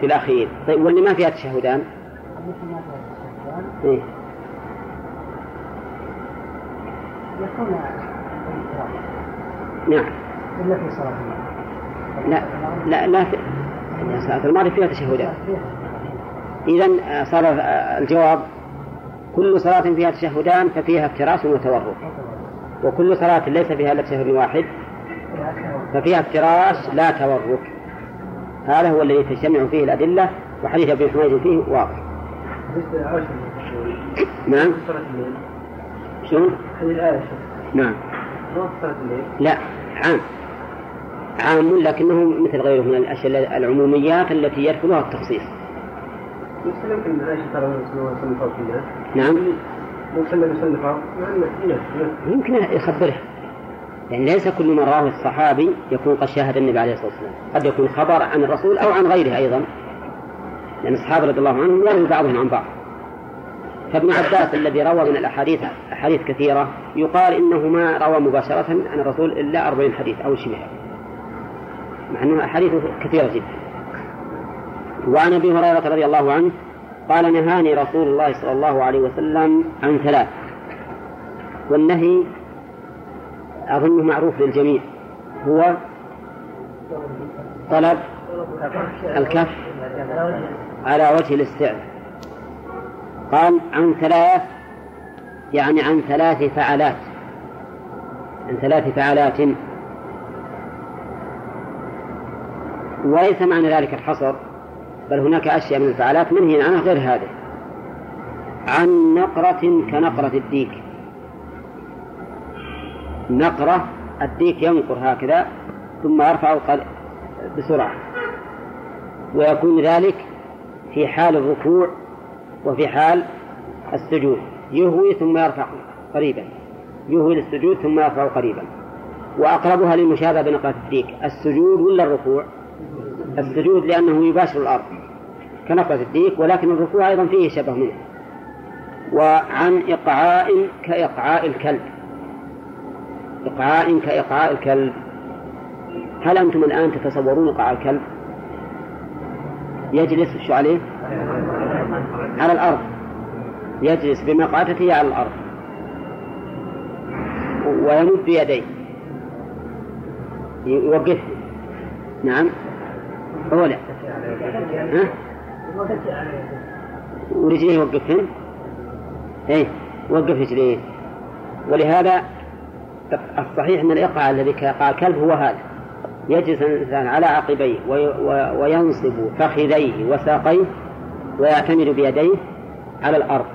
في الأخير. طيب واللي ما فيها تشهدان؟ إيه. يكون نعم. إلا في صلاة المغرب. لا لا لا في... صلاة الماضي فيها تشهدان. إذا صار الجواب كل صلاة فيها تشهدان ففيها افتراس وتورط. وكل صلاة ليس فيها إلا تشهد واحد. ففيها افتراس لا تورط هذا هو الذي تجتمع فيه الأدلة وحديث ابن حميد فيه واضح. نعم. شلون؟ نعم. لا عام. عام لكنه مثل غيره من الأشياء العموميات التي يدخلها التخصيص. عائشة نعم. يمكن يخبره يعني ليس كل من رواه الصحابي يكون قد شاهد النبي عليه الصلاة والسلام. قد يكون خبر عن الرسول أو عن غيره أيضا. لأن الصحابة رضي الله عنهم يروي بعضهم عن بعض. فابن عباس الذي روى من الأحاديث أحاديث كثيرة يقال إنه ما روى مباشرة عن الرسول إلا أربعين حديث أو شبه. مع أنه أحاديث كثيرة جدا. وعن أبي هريرة رضي الله عنه قال نهاني رسول الله صلى الله عليه وسلم عن ثلاث. والنهي أظنه معروف للجميع. هو طلب الكف على وجه الاستعلاء قال عن ثلاث يعني عن ثلاث فعلات. عن ثلاث فعلات. وليس معنى ذلك الحصر بل هناك أشياء من الفعالات منهي عنها غير هذه. عن نقرة كنقرة الديك. نقرة الديك ينقر هكذا ثم يرفع بسرعة. ويكون ذلك في حال الركوع وفي حال السجود. يهوي ثم يرفع قريبا. يهوي للسجود ثم يرفع قريبا. وأقربها للمشابهة بنقرة الديك السجود ولا الركوع؟ السجود لأنه يباشر الأرض كنقرة الديك ولكن الركوع أيضا فيه شبه منه. وعن إقعاء كإقعاء الكلب. إقعاء كإقعاء الكلب. هل أنتم الآن تتصورون إقعاء الكلب؟ يجلس شو عليه؟ على الأرض. يجلس بمقعدته على الأرض. ويمد يديه يوقفه نعم. هو لا. ها؟ ورجليه يوقفهن؟ إيه. وقف رجليه. ولهذا الصحيح أن الايقاع الذي كايقاع الكلب هو هذا. يجلس الإنسان على عقبيه وينصب فخذيه وساقيه ويعتمد بيديه على الأرض.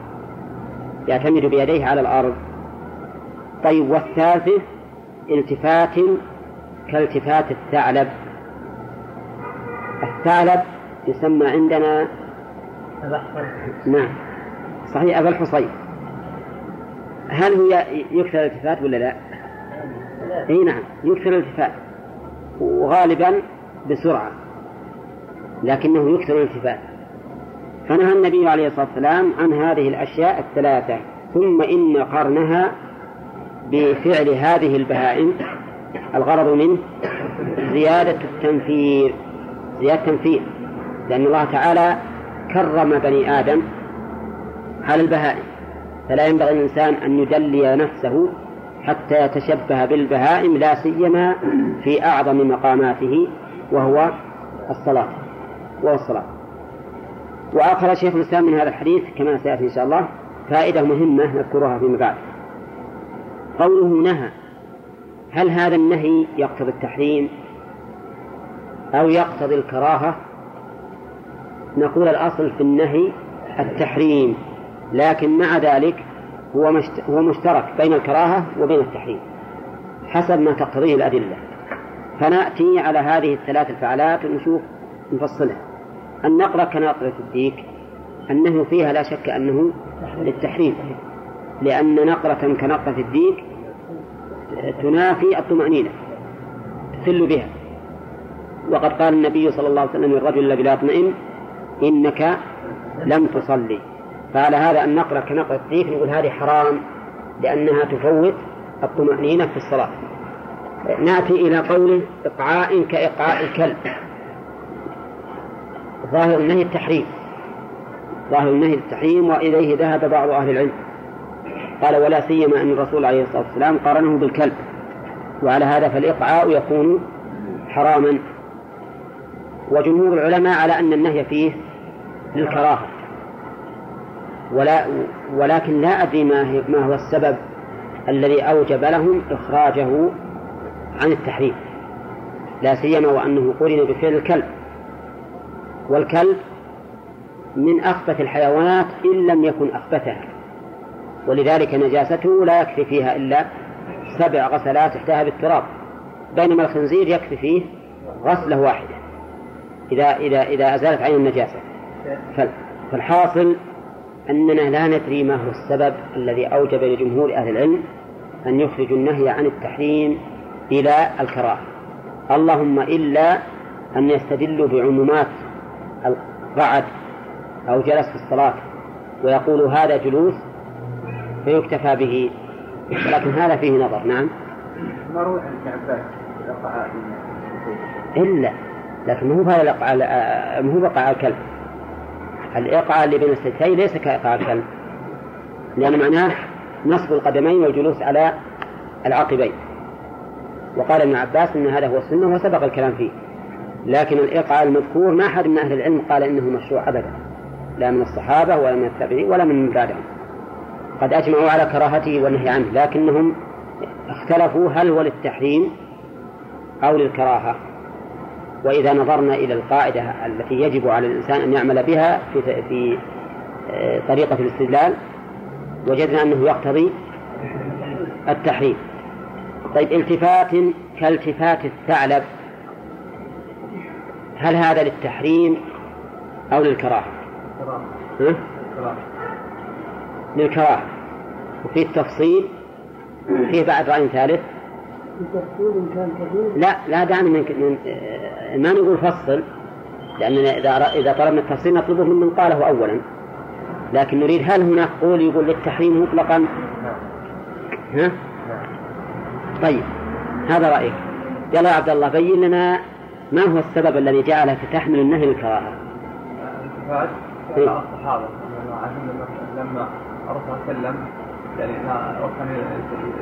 يعتمد بيديه على الأرض. طيب والثالث التفات كالتفات الثعلب. الثعلب يسمى عندنا نعم. صحيح أبا الحصين. هل هو يكثر الالتفات ولا لا؟ إي نعم يكثر الالتفات وغالبا بسرعة لكنه يكثر الالتفات. فنهى النبي عليه الصلاة والسلام عن هذه الأشياء الثلاثة ثم إن قرنها بفعل هذه البهائم الغرض منه زيادة التنفير زيادة التنفير لأن الله تعالى كرم بني آدم على البهائم. فلا ينبغي الإنسان أن يدلي نفسه حتى يتشبه بالبهائم لا سيما في أعظم مقاماته وهو الصلاة وهو الصلاة. وآخر شيخ الإسلام من هذا الحديث كما سيأتي إن شاء الله فائدة مهمة نذكرها فيما بعد. قوله نهى هل هذا النهي يقتضي التحريم أو يقتضي الكراهة؟ نقول الأصل في النهي التحريم لكن مع ذلك هو مشترك بين الكراهة وبين التحريم حسب ما تقتضيه الأدلة. فنأتي على هذه الثلاث الفعالات ونشوف نفصلها. النقرة كنقرة الديك النهي فيها لا شك أنه للتحريم لأن نقرة كنقرة الديك تنافي الطمأنينة تسل بها. وقد قال النبي صلى الله عليه وسلم للرجل الذي لا يطمئن إنك لم تصلي. فعلى هذا أن نقرأ كنقرأ الديك نقول هذه حرام لأنها تفوت الطمأنينة في الصلاة. نأتي إلى قوله إقعاء كإقعاء الكلب. ظاهر النهي التحريم. ظاهر النهي التحريم وإليه ذهب بعض أهل العلم. قال ولا سيما أن الرسول عليه الصلاة والسلام قارنه بالكلب. وعلى هذا فالإقعاء يكون حراما. وجمهور العلماء على أن النهي فيه للكراهة. ولا ولكن لا أدري ما, ما هو السبب الذي أوجب لهم إخراجه عن التحريم لا سيما وأنه قرن بفعل الكلب. والكلب من أخبث الحيوانات إن لم يكن أخبثها ولذلك نجاسته لا يكفي فيها إلا سبع غسلات تحتها بالتراب. بينما الخنزير يكفي فيه غسلة واحدة. إذا إذا إذا أزالت عين النجاسة. فالحاصل أننا لا ندري ما هو السبب الذي أوجب لجمهور أهل العلم أن يخرجوا النهي عن التحريم إلى الكراهة. اللهم إلا أن يستدلوا بعمومات القعد أو جلس في الصلاة ويقول هذا جلوس فيكتفى به. لكن هذا فيه نظر. نعم. إلا. لكن الإقعاء مو بقع الكلب. الإقعاء اللي بين السجتين ليس كإقعاء الكلب لأن معناه نصب القدمين والجلوس على العقبين. وقال ابن عباس إن هذا هو السنة وسبق الكلام فيه. لكن الايقاع المذكور ما أحد من أهل العلم قال إنه مشروع أبدا. لا من الصحابة ولا من التابعين ولا من بعدهم. قد أجمعوا على كراهته والنهي عنه لكنهم اختلفوا هل هو للتحريم أو للكراهة. وإذا نظرنا إلى القاعدة التي يجب على الإنسان أن يعمل بها في في آه، طريقة الاستدلال وجدنا أنه يقتضي التحريم. طيب التفات كالتفات الثعلب هل هذا للتحريم أو للكراهة؟ كراهة. للكراهة. وفي التفصيل فيه بعد رأي ثالث لا لا دعني من, من ما نقول فصل لأننا إذا إذا طلبنا التفصيل نطلبه ممن قاله أولا لكن نريد هل هناك قول يقول للتحريم مطلقا؟ ها؟ طيب هذا رأيك يلا يا عبد الله بين لنا ما هو السبب الذي جعلك تحمل النهي للكراهة؟ إيه؟ الصحابة لما الرسول صلى الله عليه وسلم يعني وكان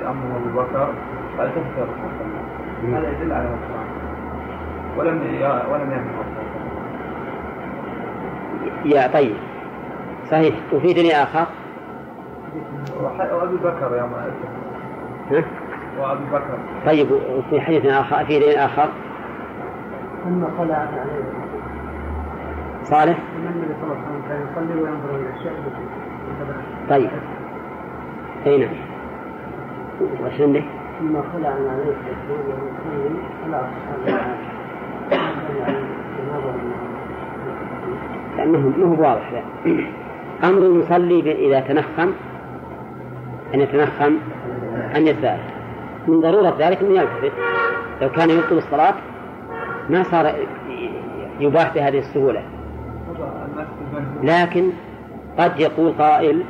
أمه أبو بكر قال تفت الرسول صلى الله عليه وسلم هذا يدل على الكراهة ولم ولم يمنع يا طيب. صحيح. وفي دليل آخر وأبي بكر يوم ها؟ وأبي بكر. طيب. وفي حديث آخر في دليل آخر؟ ثم خلع عليه. صالح؟ النبي صلى الله عليه وسلم كان يصلي وينظر إلى الشيء طيب. أي نعم. وش عندك؟ ثم خلع عن عليه لأنه مو واضح لا. أمر يصلي إذا تنخم أن يتنخم أن يتباهى من ضرورة ذلك أن يلتفت لو كان يبطل الصلاة ما صار يباح بهذه السهولة. لكن قد يقول قائل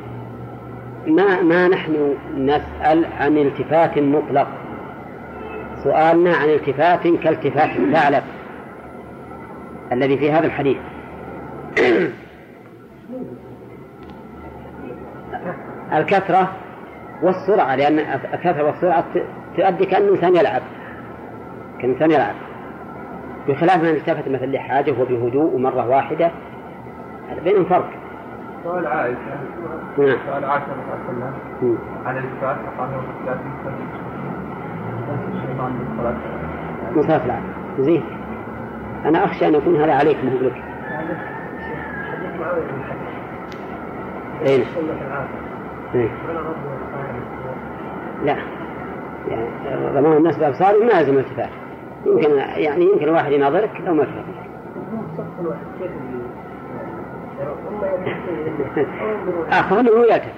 ما ما نحن نسأل عن التفات مطلق سؤالنا عن التفات كالتفات الثعلب الذي في هذا الحديث. الكثرة والسرعة لأن الكثرة والسرعة تؤدي كأن الإنسان يلعب. كأن الإنسان يلعب. بخلاف من التفت مثلا لحاجة وبهدوء ومرة واحدة بينهم فرق. سؤال عائشة نعم سؤال عائشة رضي الله. عنها عن الإثبات فقال هو الإثبات الشيطان من الصلاة من صلاة العصر زين. أنا أخشى أن يكون هذا عليك مو لك أين؟ إيه. لا. يعني ضمان الناس بأبصارهم ما يلزم الالتفات يمكن يعني يمكن الواحد يناظرك لو ما التفت آخر هو يلتفت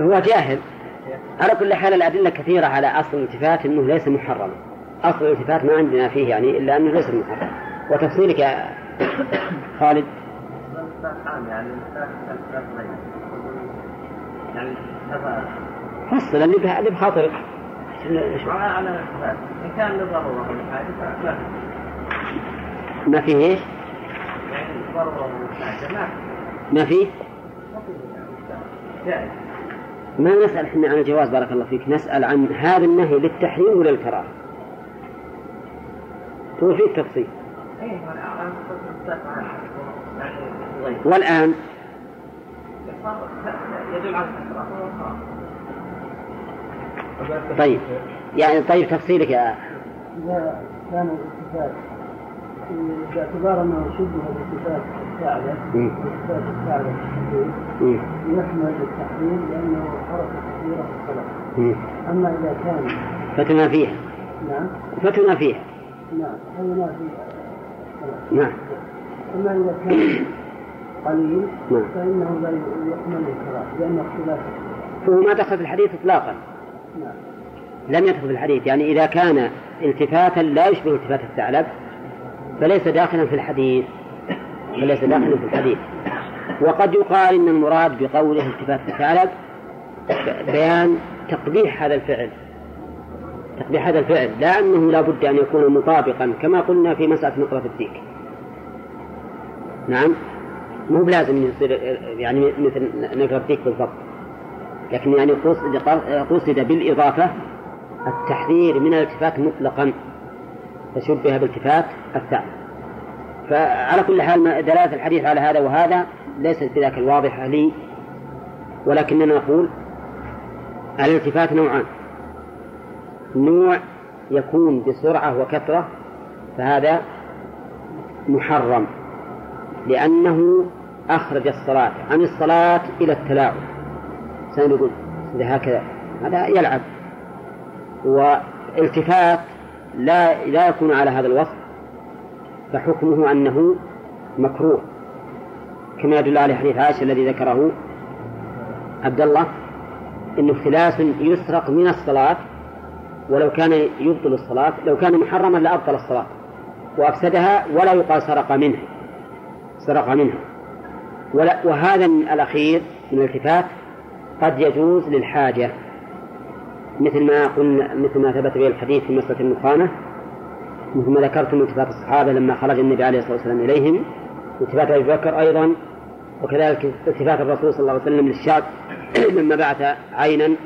هو جاهل. على كل حال الأدلة كثيرة على أصل الالتفات أنه ليس محرما أصل الالتفات ما عندنا فيه يعني إلا أنه ليس محرم. وتفصيلك يا خالد؟ فصل اللي بخاطرك. على إن كان ولا حاجة ما فيه إيش؟ ما فيه؟ ما نسأل إحنا عن الجواز بارك الله فيك نسأل عن هذا النهي للتحريم ولا للكراهة؟ هو فيه أنا والآن طيب يعني طيب تفصيلك يا كان الالتفات باعتبار أنه شبه بالتفات الثعلب. التفات الثعلب مم. يحمل التحرير لأنه حركة كثيرة في الصلاة مم. أما إذا كان فتنا فيها نعم فتنا فيها نعم هذا ما في الصلاة. نعم أما إذا كان قليل نعم. فإنه لا يحمل الكراهة لأنه اختلاف فهو ما دخل في الحديث إطلاقا نعم لم يدخل في الحديث يعني إذا كان التفاتا لا يشبه التفات الثعلب فليس داخلا في الحديث. فليس داخلا في الحديث. وقد يقال إن المراد بقوله التفات الثعلب بيان تقبيح هذا الفعل. تقبيح هذا الفعل. لا أنه لا بد أن يكون مطابقا كما قلنا في مسألة نقرة الديك. نعم؟ مو بلازم يصير يعني مثل نقرة الديك بالضبط. لكن يعني قصد قصد بالإضافة التحذير من الالتفات مطلقا. فشبه بالتفات الثعلب فعلى كل حال دلالة الحديث على هذا وهذا ليست بذاك الواضحة لي ولكننا نقول الالتفات نوعان. نوع يكون بسرعة وكثرة فهذا محرم لأنه أخرج الصلاة عن الصلاة إلى التلاعب. سنقول إذا هكذا هذا يلعب. والتفات لا لا يكون على هذا الوصف فحكمه أنه مكروه كما يدل عليه حديث عائشة الذي ذكره عبد الله إنه اختلاس يسرق من الصلاة ولو كان يبطل الصلاة لو كان محرما لأبطل الصلاة وأفسدها ولا يقال سرق منه سرق منها ولا وهذا الأخير من الالتفات قد يجوز للحاجة. مثل ما قلنا مثل ما ثبت به الحديث في مسألة النخامة مثل ما ذكرت من التفات الصحابة لما خرج النبي عليه الصلاة والسلام إليهم والتفات أبي بكر أيضا وكذلك التفات الرسول صلى الله عليه وسلم للشاب لما بعث عينا.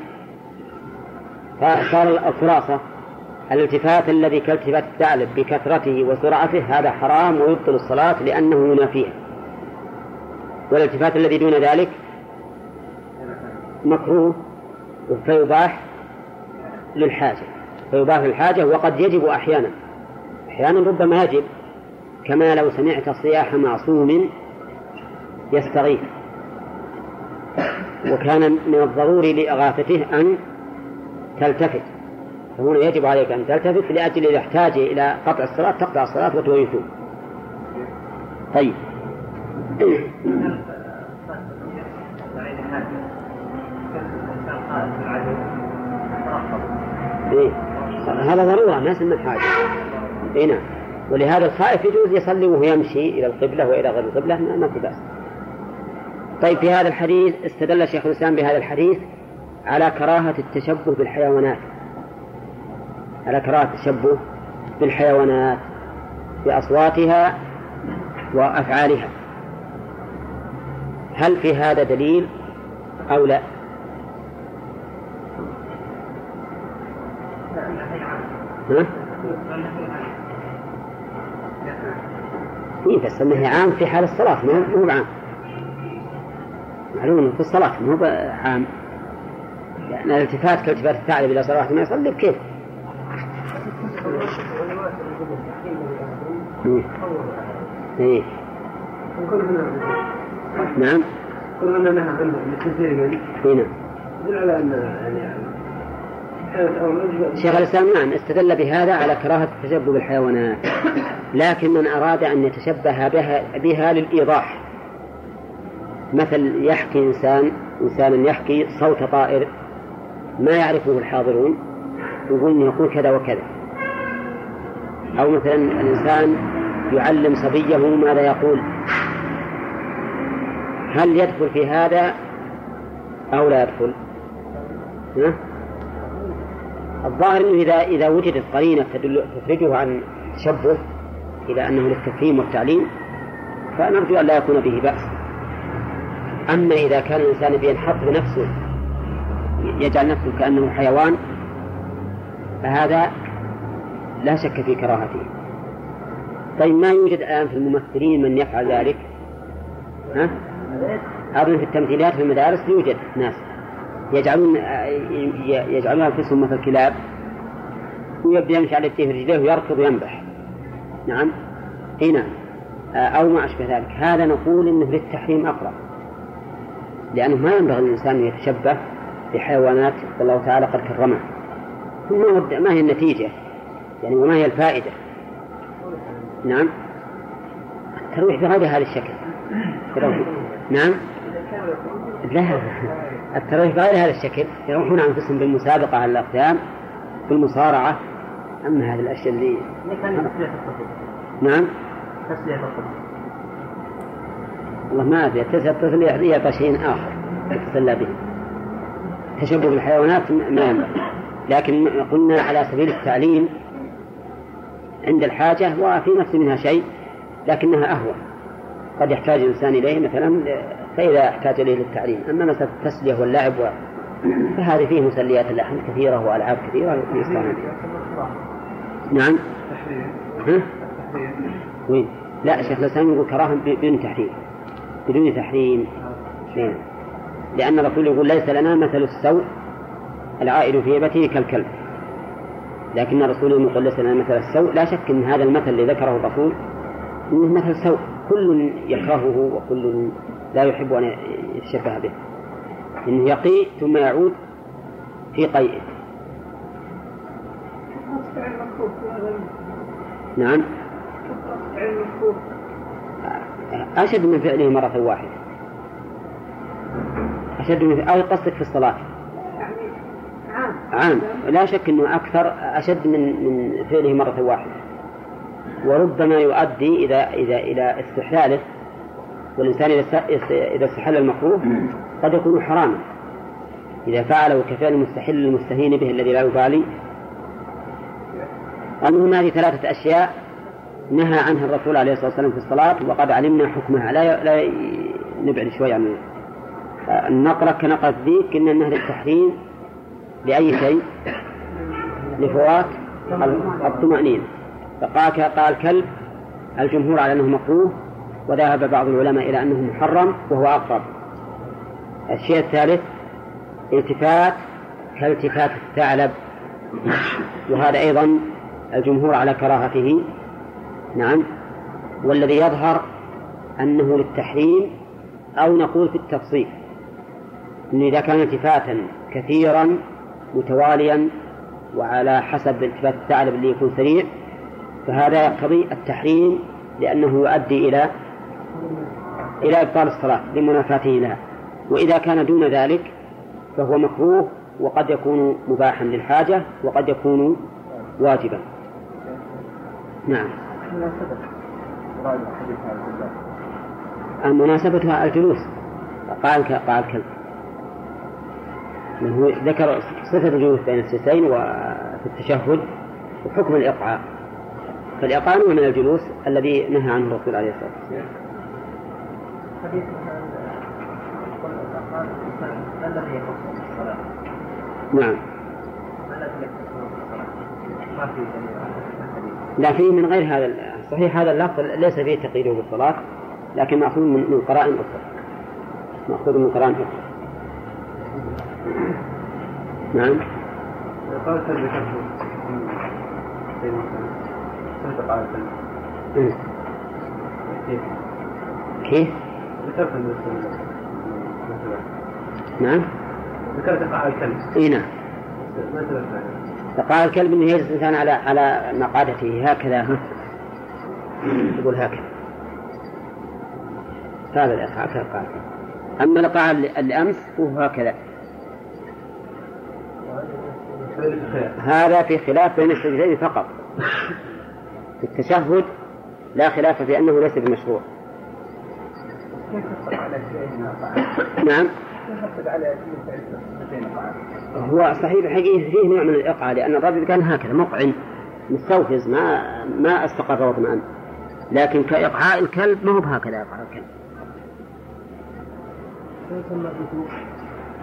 فصار الخلاصة الالتفات الذي كالتفات الثعلب بكثرته وسرعته هذا حرام ويبطل الصلاة لأنه ينافيها. والالتفات الذي دون ذلك مكروه فيباح للحاجة فيباح للحاجة وقد يجب أحيانا. أحيانا ربما يجب كما لو سمعت صياح معصوم يستغيث. وكان من الضروري لإغاثته أن تلتفت. فهنا يجب عليك أن تلتفت لأجل إذا احتاج إلى قطع الصلاة تقطع الصلاة وتغيثه طيب. إيه؟ هذا ضرورة ما يسمى حاجة. إيه نعم. ولهذا الخائف يجوز يصلي وهو يمشي إلى القبلة وإلى غير القبلة ما ما في بأس. طيب في هذا الحديث استدل شيخ الإسلام بهذا الحديث على كراهة التشبه بالحيوانات. على كراهة التشبه بالحيوانات بأصواتها وأفعالها. هل في هذا دليل أو لا؟ إيه؟ بس النهي عام في حال الصلاة مو مو بعام. معلوم في الصلاة مو عام. لأن الالتفات كالتفات الثعلب إلى صلاة ما يصلي بكيف؟ إيه. إيه. نعم. أن نهى عنه لكثير من إيه نعم. يدل على أن يعني شيخ الإسلام نعم استدل بهذا على كراهة التشبه بالحيوانات لكن من أراد أن يتشبه بها, بها للإيضاح مثل يحكي إنسان إنسان يحكي صوت طائر ما يعرفه الحاضرون يقول إنه يقول كذا وكذا أو مثلا الإنسان يعلم صبيه ماذا يقول هل يدخل في هذا أو لا يدخل؟ ها؟ الظاهر إنه اذا إذا وجدت قرينة تدل تخرجه عن تشبه إلى أنه للتفهيم والتعليم فنرجو أن لا يكون به بأس. أما إذا كان الإنسان بينحط بنفسه يجعل نفسه كأنه حيوان فهذا لا شك في كراهته. طيب ما يوجد الآن في الممثلين من يفعل ذلك ها؟ أظن في التمثيلات في المدارس يوجد ناس يجعلون يجعلون أنفسهم مثل كلاب ويبدأ يمشي على يديه رجليه ويركض وينبح. نعم؟ إي نعم. أو ما أشبه ذلك. هذا نقول إنه للتحريم أقرب. لأنه ما ينبغي الإنسان أن يتشبه بحيوانات الله تعالى قد كرمه ما هي النتيجة؟ يعني وما هي الفائدة؟ نعم؟ الترويح بغير هذا الشكل. نعم؟ لا. الترويح بغير هذا الشكل يروحون أنفسهم بالمسابقة على الأقدام بالمصارعة. أما هذه الأشياء اللي نعم؟ تسلية الطفل والله ما أدري تسلية الطفل يعطيه شيء آخر يتسلى به. تشبه بالحيوانات ما ينبغي. لكن قلنا على سبيل التعليم عند الحاجة وفي نفس منها شيء لكنها أهون قد يحتاج الإنسان إليه مثلا فإذا احتاج إليه للتعليم أما مسألة التسلية واللعب و... فهذه فيه مسليات اللحم كثيرة وألعاب كثيرة يستعمل نعم؟ ها؟ وين؟ لا شيخ الإسلام يقول كراهة بدون تحريم. بدون تحريم. نعم. لأن الرسول يقول ليس لنا مثل السوء العائد في هبته كالكلب. لكن الرسول يقول ليس لنا مثل السوء لا شك أن هذا المثل الذي ذكره الرسول أنه مثل سوء. كل يكرهه وكل لا يحب أن يتشبه به. إنه يقي ثم يعود في قيئه. نعم. أشد من فعله مرة واحدة. أشد من أو قصدك في الصلاة؟ عام. لا شك أنه أكثر أشد من من فعله مرة واحدة. وربما يؤدي إذا إذا إلى استحلاله. والإنسان إذا استحل المكروه قد يكون حراما. إذا فعله كفعل المستحل المستهين به الذي لا يبالي المهم هذه ثلاثة أشياء نهى عنها الرسول عليه الصلاة والسلام في الصلاة وقد علمنا حكمها. لا لا نبعد شوي عن النقرة كنقرة ذيك إن أنها للتحريم لأي شيء؟ لفوات الطمأنينة. فقال قال كلب الجمهور على أنه مكروه. وذهب بعض العلماء إلى أنه محرم وهو أقرب. الشيء الثالث التفات كالتفات الثعلب وهذا أيضا الجمهور على كراهته. نعم. والذي يظهر أنه للتحريم أو نقول في التفصيل أن إذا كان التفاتا كثيرا متواليا وعلى حسب التفات الثعلب اللي يكون سريع فهذا يقتضي التحريم لأنه يؤدي إلى إلى إبطال الصلاة لمنافاته لها. وإذا كان دون ذلك فهو مكروه وقد يكون مباحا للحاجة وقد يكون واجبا. نعم. مناسبتها الجلوس. قال قال الكلب هو ذكر صفة الجلوس بين السيسين وفي التشهد وحكم الإقعاء. فالإقعاء نوع من الجلوس الذي نهى عنه الرسول عليه الصلاة والسلام. الذي يخص الصلاة نعم. ما في لا فيه من غير هذا صحيح هذا اللفظ ليس فيه تقييده بالصلاة لكن مأخوذ من قرائن أخرى. مأخوذ من قرائن أخرى. نعم. قال كيف؟ ذكرت نعم. ذكرت قاع الكلب. إي نعم. فقال الكلب إنه يجلس الإنسان على على مقعدته هكذا. يقول هكذا. هذا الإقعاء كالقاعدة أما الإقعاء الأمس فهو هكذا. هذا في خلاف بين السجدين فقط. في التشهد لا خلاف في أنه ليس بمشروع. نعم. هو صحيح الحقيقة فيه نوع من الإقعاء لأن الرجل كان هكذا مقعن مستوفز ما ما استقر واطمأن. لكن كإقعاء الكلب ما هو بهكذا إقعاء الكلب.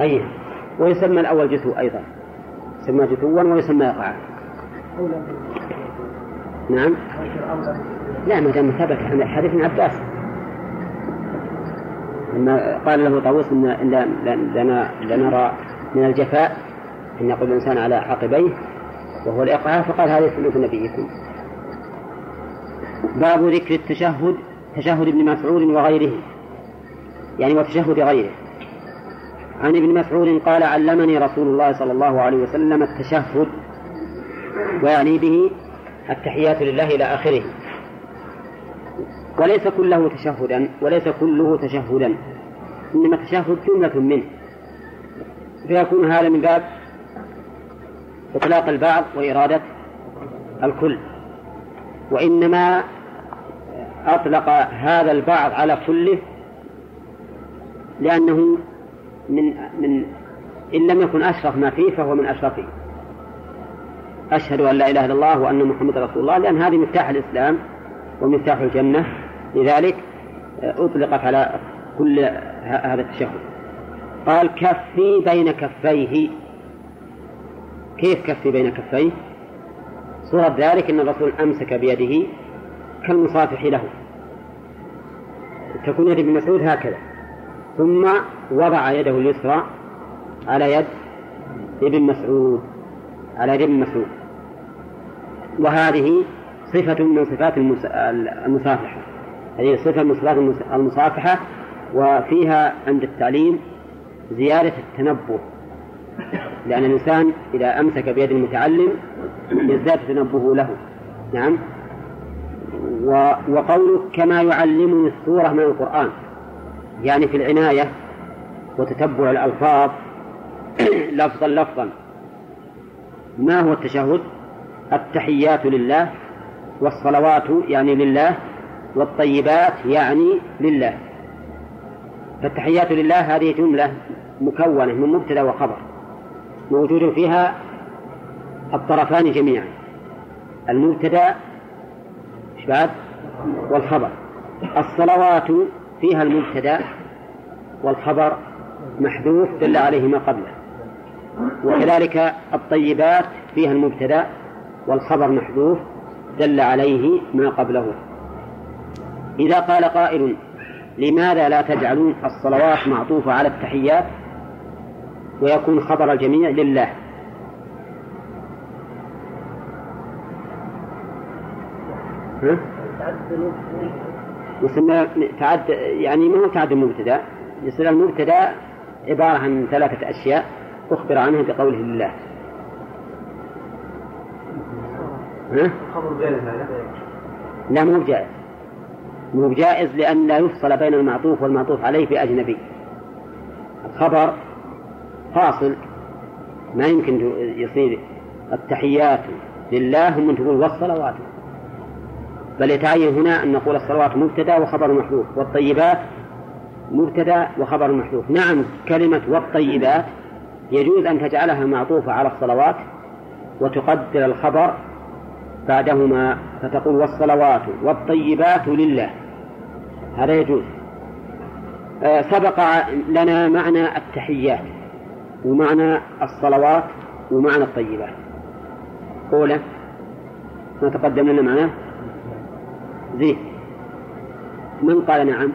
أي ويسمى الأول جثو أيضا. يسمى جثوا ويسمى إقعاء. نعم. لا ما دام ثبت حديث ابن عباس. لما قال له طاووس إن لنرى من الجفاء أن يقول الإنسان على عقبيه وهو الإقعاء فقال هذه سنة نبيكم. باب ذكر التشهد تشهد ابن مسعود وغيره. يعني وتشهد غيره. عن ابن مسعود قال علمني رسول الله صلى الله عليه وسلم التشهد ويعني به التحيات لله إلى آخره. وليس كله تشهدا وليس كله تشهدا. إنما التشهد جملة منه. فيكون هذا من باب إطلاق البعض وإرادة الكل. وإنما أطلق هذا البعض على كله لأنه من من إن لم يكن أشرف ما فيه فهو من أشرفه. أشهد أن لا إله إلا الله وأن محمد رسول الله لأن هذه مفتاح الإسلام ومفتاح الجنة. لذلك أطلقت على كل هذا التشهد. قال كفي بين كفيه. كيف كفي بين كفيه؟ صورة ذلك أن الرسول أمسك بيده كالمصافح له. تكون يد ابن مسعود هكذا. ثم وضع يده اليسرى على يد ابن مسعود على يد ابن مسعود. وهذه صفة من صفات المصافحة. هذه صفة من صفات المصافحة وفيها عند التعليم زيادة التنبه. لأن الإنسان إذا أمسك بيد المتعلم يزداد تنبهه له. نعم؟ وقوله كما يعلمني السورة من القرآن. يعني في العناية وتتبع الألفاظ لفظا لفظا. ما هو التشهد؟ التحيات لله والصلوات يعني لله والطيبات يعني لله. فالتحيات لله هذه جملة مكونة من مبتدأ وخبر موجود فيها الطرفان جميعا المبتدأ بعد؟ والخبر. الصلوات فيها المبتدأ والخبر محذوف دل عليه ما قبله. وكذلك الطيبات فيها المبتدأ والخبر محذوف دل عليه ما قبله. إذا قال قائل لماذا لا تجعلون الصلوات معطوفة على التحيات؟ ويكون خبر الجميع لله. يسمى تعد يعني ما هو تعد المبتدأ. يصير المبتدأ عبارة عن ثلاثة أشياء أخبر عنها بقوله لله. ها؟ لا مو جائز. مو جائز لأن لا يفصل بين المعطوف والمعطوف عليه في أجنبي الخبر فاصل. ما يمكن يصير التحيات لله ثم تقول والصلوات. بل يتعين هنا أن نقول الصلوات مبتدأ وخبر محذوف والطيبات مبتدأ وخبر محذوف. نعم كلمة والطيبات يجوز أن تجعلها معطوفة على الصلوات وتقدر الخبر بعدهما فتقول والصلوات والطيبات لله. هذا يجوز. آه، سبق لنا معنى التحيات ومعنى الصلوات ومعنى الطيبات. أولى ما تقدم لنا معناه زين. من قال نعم؟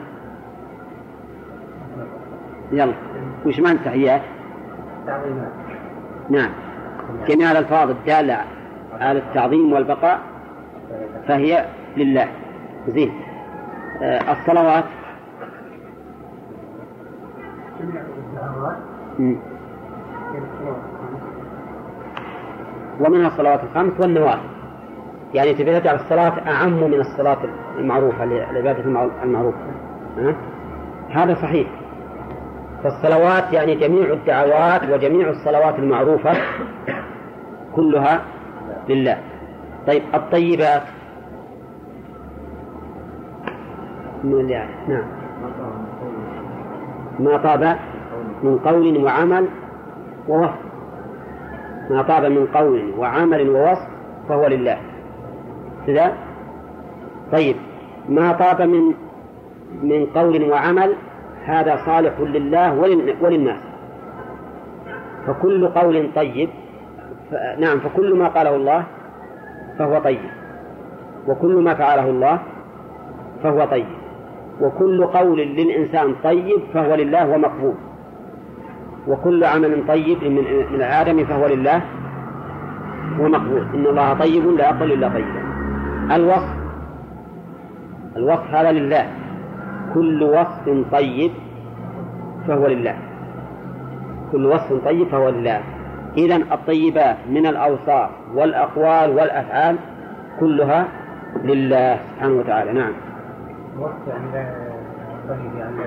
يلا. وش معنى التحيات؟ نعم. جميع الألفاظ الدالة على التعظيم والبقاء فهي لله. زين. الصلوات. ومنها الصلوات الخمس والنوافل. يعني تبي تجعل الصلاة أعم من الصلاة المعروفة العبادة المعروفة. هذا صحيح. فالصلوات يعني جميع الدعوات وجميع الصلوات المعروفة كلها لله. طيب الطيبات. من يعني نعم. ما طاب من قول وعمل ووصف. ما طاب من قول وعمل ووصف فهو لله. كذا طيب. ما طاب من من قول وعمل هذا صالح لله وللناس. فكل قول طيب. نعم فكل ما قاله الله فهو طيب. وكل ما فعله الله فهو طيب. وكل قول للإنسان طيب فهو لله ومقبول. وكل عمل طيب من الآدم فهو لله ومقبول. إن الله طيب لا يقبل إلا طيبا الوصف. الوصف هذا لله. كل وصف طيب فهو لله. كل وصف طيب فهو لله. إذا الطيبات من الأوصاف والأقوال والأفعال كلها لله سبحانه وتعالى. نعم. وصف يعني طيب يعني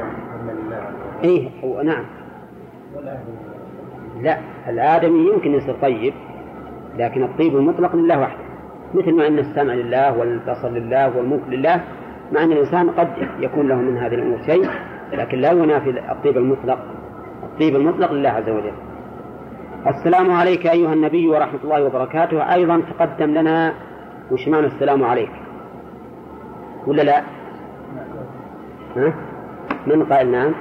إيه نعم. لا الآدمي يمكن يصير طيب لكن الطيب المطلق لله وحده. مثل ما أن السمع لله والبصر لله والملك لله مع أن الإنسان قد يكون له من هذه الأمور شيء لكن لا ينافي الطيب المطلق. الطيب المطلق لله عز وجل. السلام عليك أيها النبي ورحمة الله وبركاته. أيضا تقدم لنا وش معنى السلام عليك؟ ولا لا؟ ها؟ من قال نعم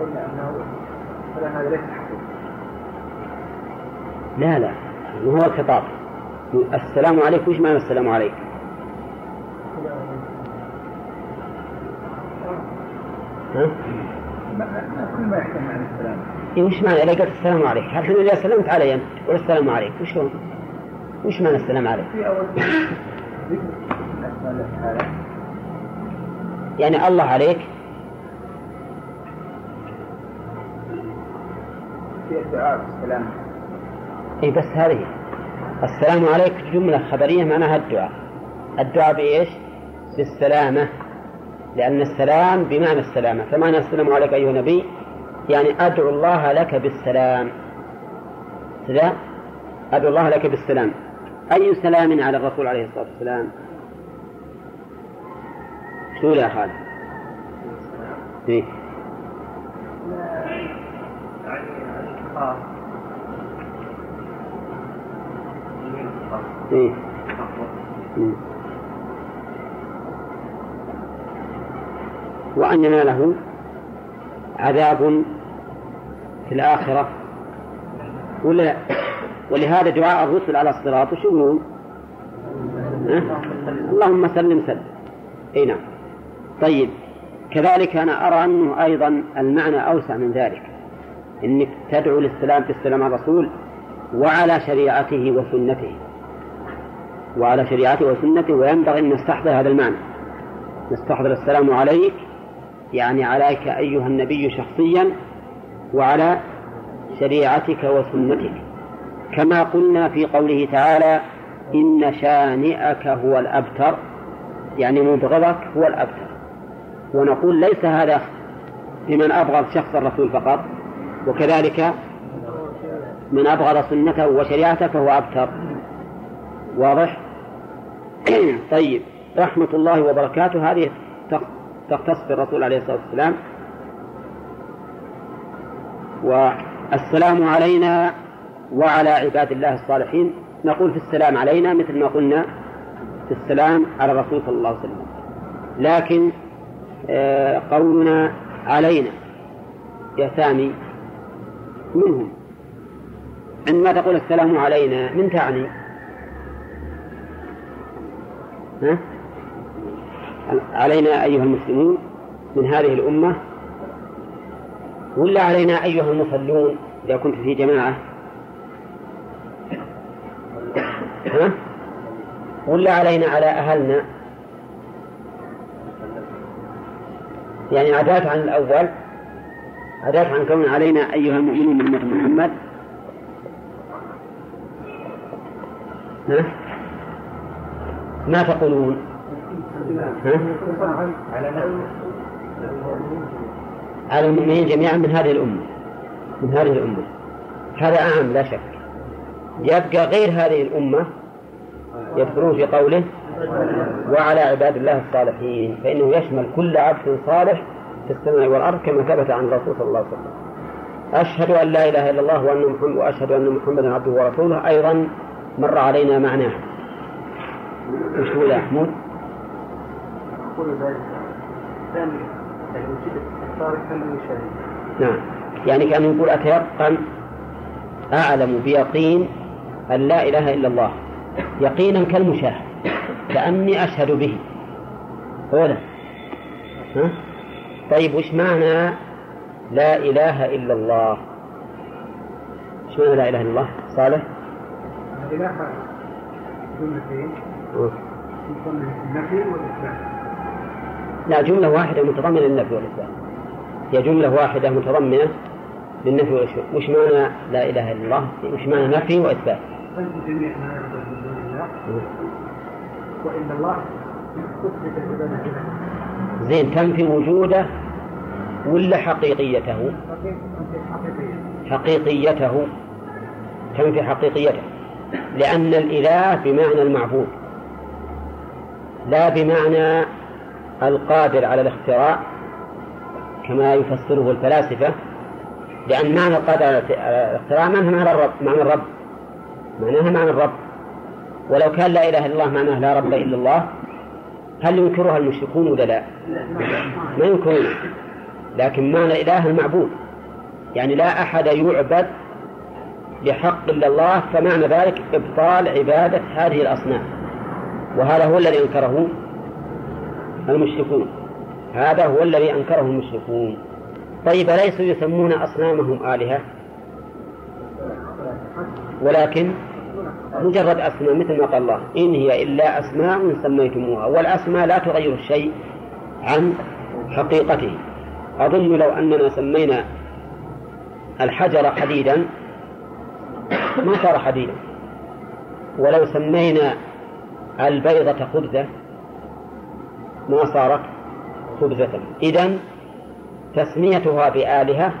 قلنا أنه هذا ليس لا لا هو الخطاب السلام عليك وش معنى السلام عليك ها؟ كل ما يحتمل معنى السلام إيه وش معنى إذا قلت السلام عليك هل تقول إذا سلمت علي أنت ولا السلام عليك وش هو؟ وش معنى السلام عليك؟ في أول ذكر يعني الله عليك. في الدعاء بالسلام اي بس هذه. السلام عليك. جملة خبرية معناها الدعاء. الدعاء بإيش؟ بالسلامة. لأن السلام بمعنى السلامة. فمعنى السلام عليك أيها النبي يعني أدعو الله لك بالسلام. سلام أدعو الله لك بالسلام. أي سلام على الرسول عليه الصلاة والسلام؟ شو يا خالد إيه؟ إيه؟ وأن يناله عذاب في الآخرة ولا لا؟ ولهذا دعاء الرسل على الصراط وش يقولون؟ اللهم سلم سلم اي نعم طيب كذلك أنا أرى أنه أيضا المعنى أوسع من ذلك إنك تدعو للسلام بالسلام على الرسول وعلى شريعته وسنته. وعلى شريعته وسنته وينبغي أن نستحضر هذا المعنى. نستحضر السلام عليك يعني عليك أيها النبي شخصيا وعلى شريعتك وسنتك. كما قلنا في قوله تعالى إن شانئك هو الأبتر يعني مبغضك هو الأبتر. ونقول ليس هذا لمن أبغض شخص الرسول فقط وكذلك من أبغض سنته وشريعته فهو أبتر. واضح؟ طيب رحمة الله وبركاته. هذه تختص بالرسول عليه الصلاة والسلام. والسلام علينا وعلى عباد الله الصالحين. نقول في السلام علينا مثل ما قلنا في السلام على الرسول صلى الله عليه وسلم. لكن قولنا علينا. يا سامي منهم. عندما تقول السلام علينا من تعني؟ ها؟ علينا أيها المسلمون من هذه الأمة ولا علينا أيها المصلون إذا كنت في جماعة؟ ها؟ ولا علينا على أهلنا؟ يعني عدات عن الأول عدات عن كون علينا أيها المؤمنون من أمة محمد ها؟ ما تقولون ها؟ على المؤمنين جميعا من هذه الأمة من هذه الأمة هذا أعم لا شك يبقى غير هذه الأمة يذكرون في قوله وعلى عباد الله الصالحين فإنه يشمل كل عبد صالح في السماء والأرض كما ثبت عن الرسول صلى الله عليه وسلم. أشهد أن لا إله إلا الله وأن محمد وأشهد أن محمدا عبده ورسوله. أيضا مر علينا معناه وش هو يا محمود؟ أقول ذلك. يعني نعم. يعني كان يقول أتيقن أعلم بيقين أن لا إله إلا الله. يقينا كالمشاهد. كأني أشهد به. أولا. ها؟ طيب وش معنى لا إله إلا الله؟ وش معنى لا إله إلا الله؟ صالح؟ الإله جملتين النفي والإثبات لا جملة واحدة متضمنة للنفي والإثبات. هي جملة واحدة متضمنة للنفي والإثبات. وش معنى لا إله إلا الله؟ وش معنى نفي وإثبات؟ فانت جميع ما يعبد من دون الله وإن الله أثبت زين تنفي وجوده ولا حقيقيته. حقيقيته. تنفي حقيقيته. لأن الإله بمعنى المعبود لا بمعنى القادر على الاختراع كما يفسره الفلاسفة. لأن معنى القادر على الاختراع معناها معنى الرب معنى الرب. معناها معنى الرب. ولو كان لا إله إلا الله معناه لا رب إلا الله هل ينكرها المشركون ولا لا؟ ما ينكرون. لكن معنى الإله المعبود. يعني لا أحد يعبد بحق إلا الله فمعنى ذلك إبطال عبادة هذه الأصنام. وهذا هو الذي أنكره المشركون. هذا هو الذي أنكره المشركون. طيب أليسوا يسمون أصنامهم آلهة؟ ولكن مجرد أسماء مثل ما قال الله إن هي إلا أسماء سميتموها والأسماء لا تغير الشيء عن حقيقته. أظن لو أننا سمينا الحجر حديدا ما صار حديدا. ولو سمينا البيضة خبزة ما صارت خبزة. إذا تسميتها بآلهة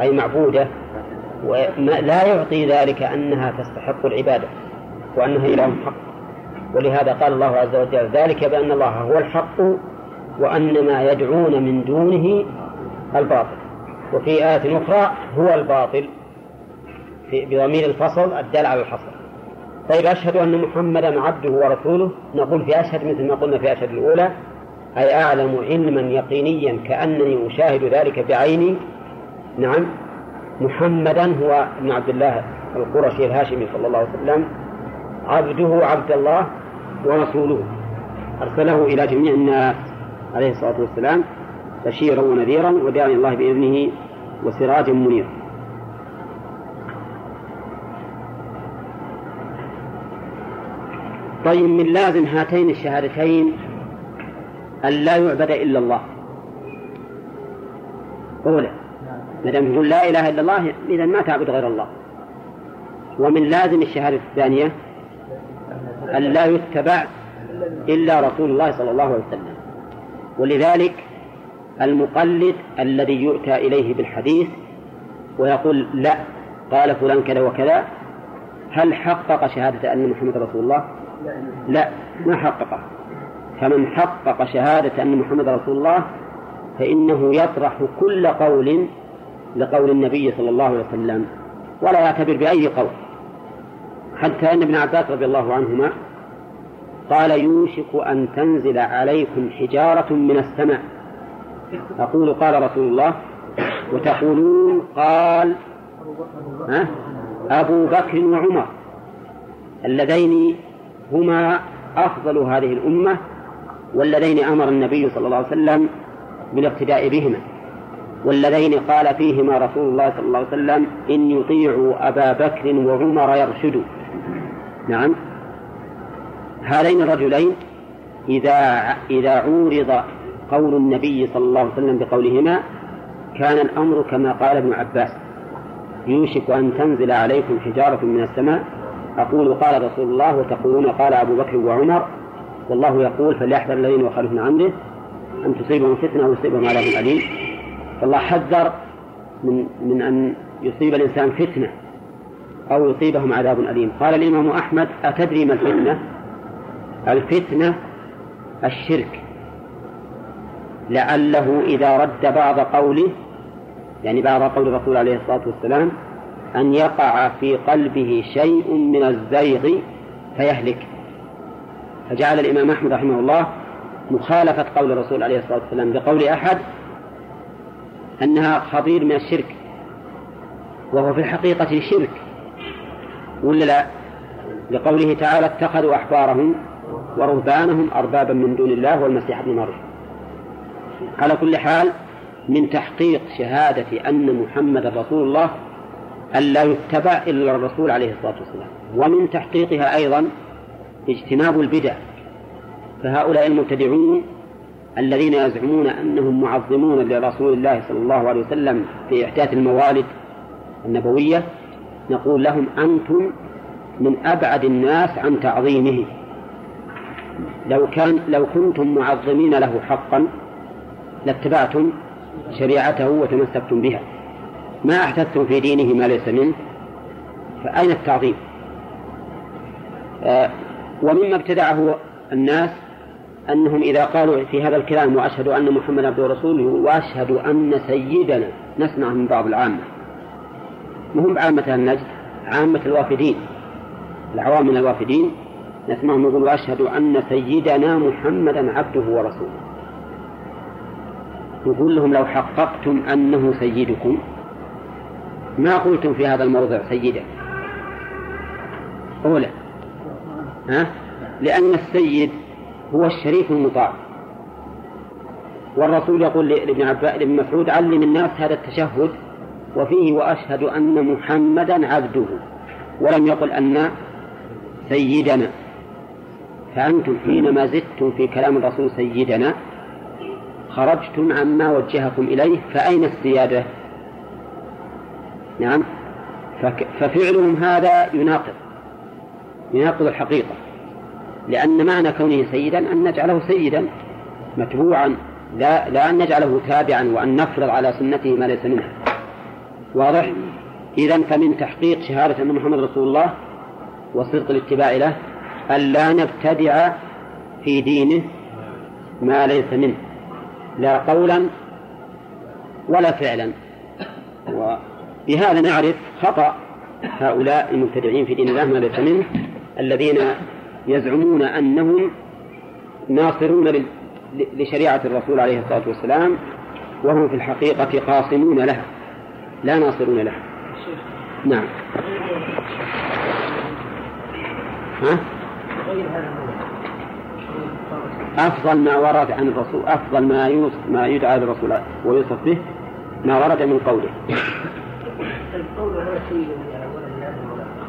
أي معبودة لا يعطي ذلك أنها تستحق العبادة وأنها إله حق. ولهذا قال الله عز وجل ذلك بأن الله هو الحق وأن ما يدعون من دونه الباطل. وفي آية أخرى هو الباطل. بضمير الفصل الدال على الحصر. طيب أشهد أن محمدا عبده ورسوله. نقول في أشهد مثل ما قلنا في أشهد الأولى. أي أعلم علما يقينيا كأنني أشاهد ذلك بعيني. نعم. محمدا هو ابن عبد الله القرشي الهاشمي صلى الله عليه وسلم عبده عبد الله ورسوله. أرسله إلى جميع الناس عليه الصلاة والسلام بشيرا ونذيرا وداعي الله بإذنه وسراجا منيرا. طيب من لازم هاتين الشهادتين أن لا يعبد إلا الله. أولا ما دام يقول لا إله إلا الله إذا ما تعبد غير الله. ومن لازم الشهادة الثانية أن لا يتبع إلا رسول الله صلى الله عليه وسلم. ولذلك المقلد الذي يؤتى إليه بالحديث ويقول لا قال فلان كذا وكذا هل حقق شهادة أن محمد رسول الله؟ لا ما حققه فمن حقق شهادة أن محمد رسول الله فإنه يطرح كل قول لقول النبي صلى الله عليه وسلم ولا يعتبر بأي قول. حتى أن ابن عباس رضي الله عنهما قال يوشك أن تنزل عليكم حجارة من السماء. أقول قال رسول الله وتقولون قال ها؟ أبو بكر وعمر اللذين هما أفضل هذه الأمة واللذين أمر النبي صلى الله عليه وسلم بالاقتداء بهما. واللذين قال فيهما رسول الله صلى الله عليه وسلم إن يطيعوا أبا بكر وعمر يرشدوا. نعم. هذين الرجلين إذا إذا عورض قول النبي صلى الله عليه وسلم بقولهما كان الأمر كما قال ابن عباس يوشك أن تنزل عليكم حجارة من السماء أقول قال رسول الله وتقولون قال أبو بكر وعمر والله يقول فليحذر الذين يخالفون عنه أن تصيبهم فتنة أو يصيبهم عذاب أليم. فالله حذر من من أن يصيب الإنسان فتنة أو يصيبهم عذاب أليم. قال الإمام أحمد أتدري ما الفتنة؟ الفتنة الشرك. لعله إذا رد بعض قوله يعني بعض قول الرسول عليه الصلاة والسلام أن يقع في قلبه شيء من الزيغ فيهلك. فجعل الإمام أحمد رحمه الله مخالفة قول الرسول عليه الصلاة والسلام بقول أحد أنها خطير من الشرك وهو في الحقيقة شرك. ولا لا؟ لقوله تعالى اتخذوا أحبارهم ورهبانهم أربابا من دون الله والمسيح ابن مريم. على كل حال من تحقيق شهادة أن محمد رسول الله ألا يتبع إلا الرسول عليه الصلاة والسلام. ومن تحقيقها أيضا اجتناب البدع. فهؤلاء المبتدعون الذين يزعمون أنهم معظمون لرسول الله صلى الله عليه وسلم في إحداث الموالد النبوية نقول لهم أنتم من أبعد الناس عن تعظيمه. لو كان لو كنتم معظمين له حقا لاتبعتم شريعته وتمسكتم بها. ما أحدثتم في دينه ما ليس منه. فأين التعظيم؟ آه ومما ابتدعه الناس أنهم إذا قالوا في هذا الكلام وأشهد أن محمد عبده ورسوله وأشهد أن سيدنا نسمع من بعض العامة. مهم عامة النجد؟ عامة الوافدين. العوام من الوافدين نسمعهم يقول وأشهد أن سيدنا محمدا عبده ورسوله. يقول لهم لو حققتم أنه سيدكم ما قلتم في هذا الموضع سيدا أولا ها؟ لأن السيد هو الشريف المطاع. والرسول يقول لابن عباس لابن مسعود علم الناس هذا التشهد وفيه وأشهد أن محمدا عبده ولم يقل أن سيدنا. فأنتم حينما زدتم في كلام الرسول سيدنا خرجتم عما وجهكم إليه فأين السيادة؟ نعم. ففعلهم هذا يناقض يناقض الحقيقة. لأن معنى كونه سيدا أن نجعله سيدا متبوعا لا لا أن نجعله تابعا وأن نفرض على سنته ما ليس منها واضح؟ إذا فمن تحقيق شهادة أن محمد رسول الله وصدق الاتباع له ألا نبتدع في دينه ما ليس منه. لا قولا ولا فعلا. وبهذا نعرف خطأ هؤلاء المبتدعين في دين الله ما ليس منه الذين يزعمون أنهم ناصرون لشريعة الرسول عليه الصلاة والسلام وهم في الحقيقة قاصمون لها لا ناصرون لها. نعم. ها؟ أفضل ما ورد عن الرسول أفضل ما يوصف ما يدعى للرسول ويوصف به ما ورد من قوله.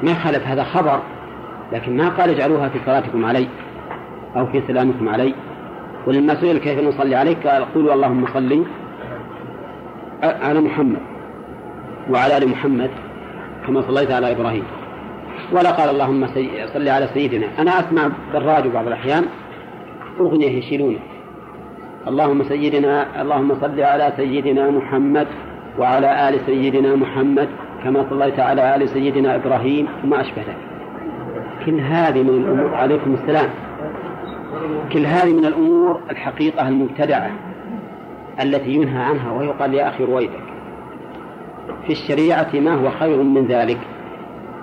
ما خلف هذا خبر؟ لكن ما قال اجعلوها في صلاتكم علي أو في سلامكم علي. ولما سئل كيف نصلي عليك؟ قال قولوا اللهم صل على محمد وعلى آل محمد كما صليت على إبراهيم. ولا قال اللهم صل على سيدنا. أنا أسمع بالراديو بعض الأحيان أغنية يشيلونه. اللهم سيدنا اللهم صل على سيدنا محمد وعلى آل سيدنا محمد كما صليت على آل سيدنا إبراهيم وما أشبه ذلك. كل هذه من الأمور عليكم السلام. كل هذه من الأمور الحقيقة المبتدعة التي ينهى عنها ويقال يا أخي رويدك. في الشريعة ما هو خير من ذلك؟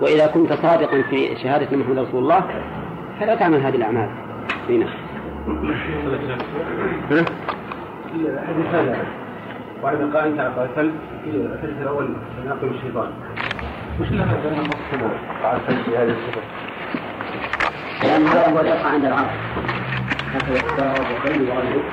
وإذا كنت صادقا في شهادة محمد رسول الله فلا تعمل هذه الأعمال. هنا ها؟ الحديث هذا. وعند قال أنت قاتل الحديث الأول يناقض الشيطان. وش لها؟ بين النص على في هذه الصفه؟ لأن هو يقع عند العرب هكذا اختار البخاري وغيره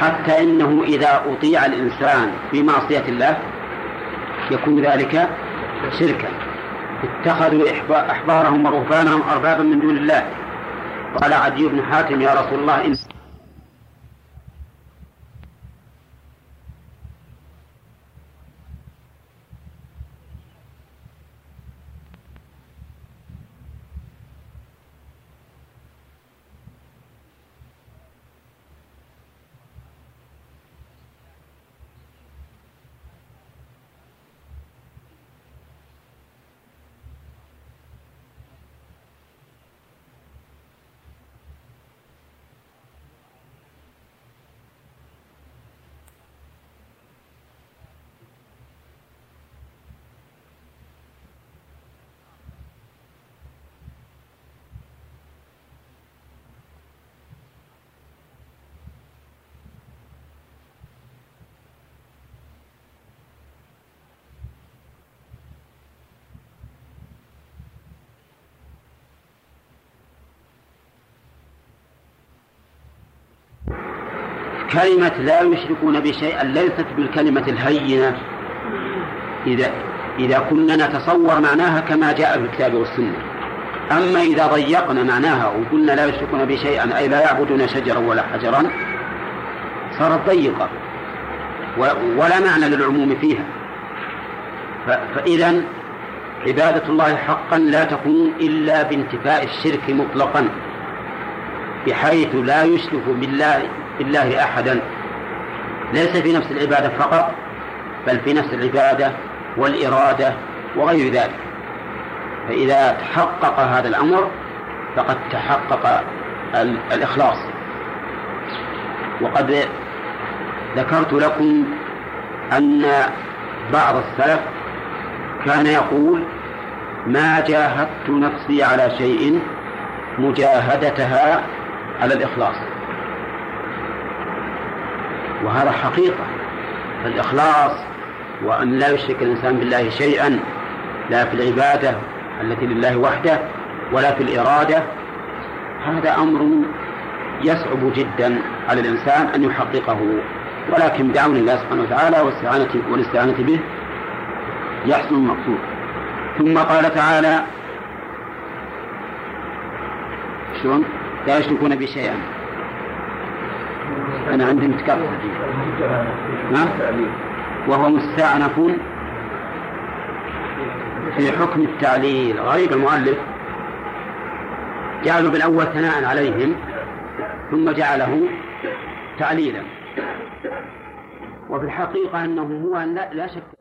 حتى إنه إذا أطيع الإنسان في معصية الله يكون ذلك شركا. اتخذوا أحبارهم ورهبانهم أربابا من دون الله. قال عدي بن حاتم يا رسول الله إن كلمة لا يشركون بشيئا ليست بالكلمة الهينة. إذا إذا كنا نتصور معناها كما جاء في الكتاب والسنة. أما إذا ضيقنا معناها وقلنا لا يشركون بشيئا أي لا يعبدون شجرا ولا حجرا صارت ضيقة. ولا معنى للعموم فيها. فإذا عبادة الله حقا لا تكون إلا بانتفاء الشرك مطلقا بحيث لا يشرك بالله بالله أحدا. ليس في نفس العبادة فقط بل في نفس العبادة والإرادة وغير ذلك. فإذا تحقق هذا الأمر فقد تحقق الإخلاص. وقد ذكرت لكم أن بعض السلف كان يقول ما جاهدت نفسي على شيء مجاهدتها على الإخلاص. وهذا حقيقة. الإخلاص وأن لا يشرك الإنسان بالله شيئا لا في العبادة التي لله وحده ولا في الإرادة هذا أمر يصعب جدا على الإنسان أن يحققه. ولكن بعون الله سبحانه وتعالى والاستعانة والاستعانة به يحصل المقصود. ثم قال تعالى شلون؟ لا يشركون بشيئا. أنا عندي متكرر نعم وهو مستأنف في حكم التعليل. غريب المؤلف. جعلوا بالأول ثناء عليهم ثم جعله تعليلا. وفي الحقيقة أنه هو لا شك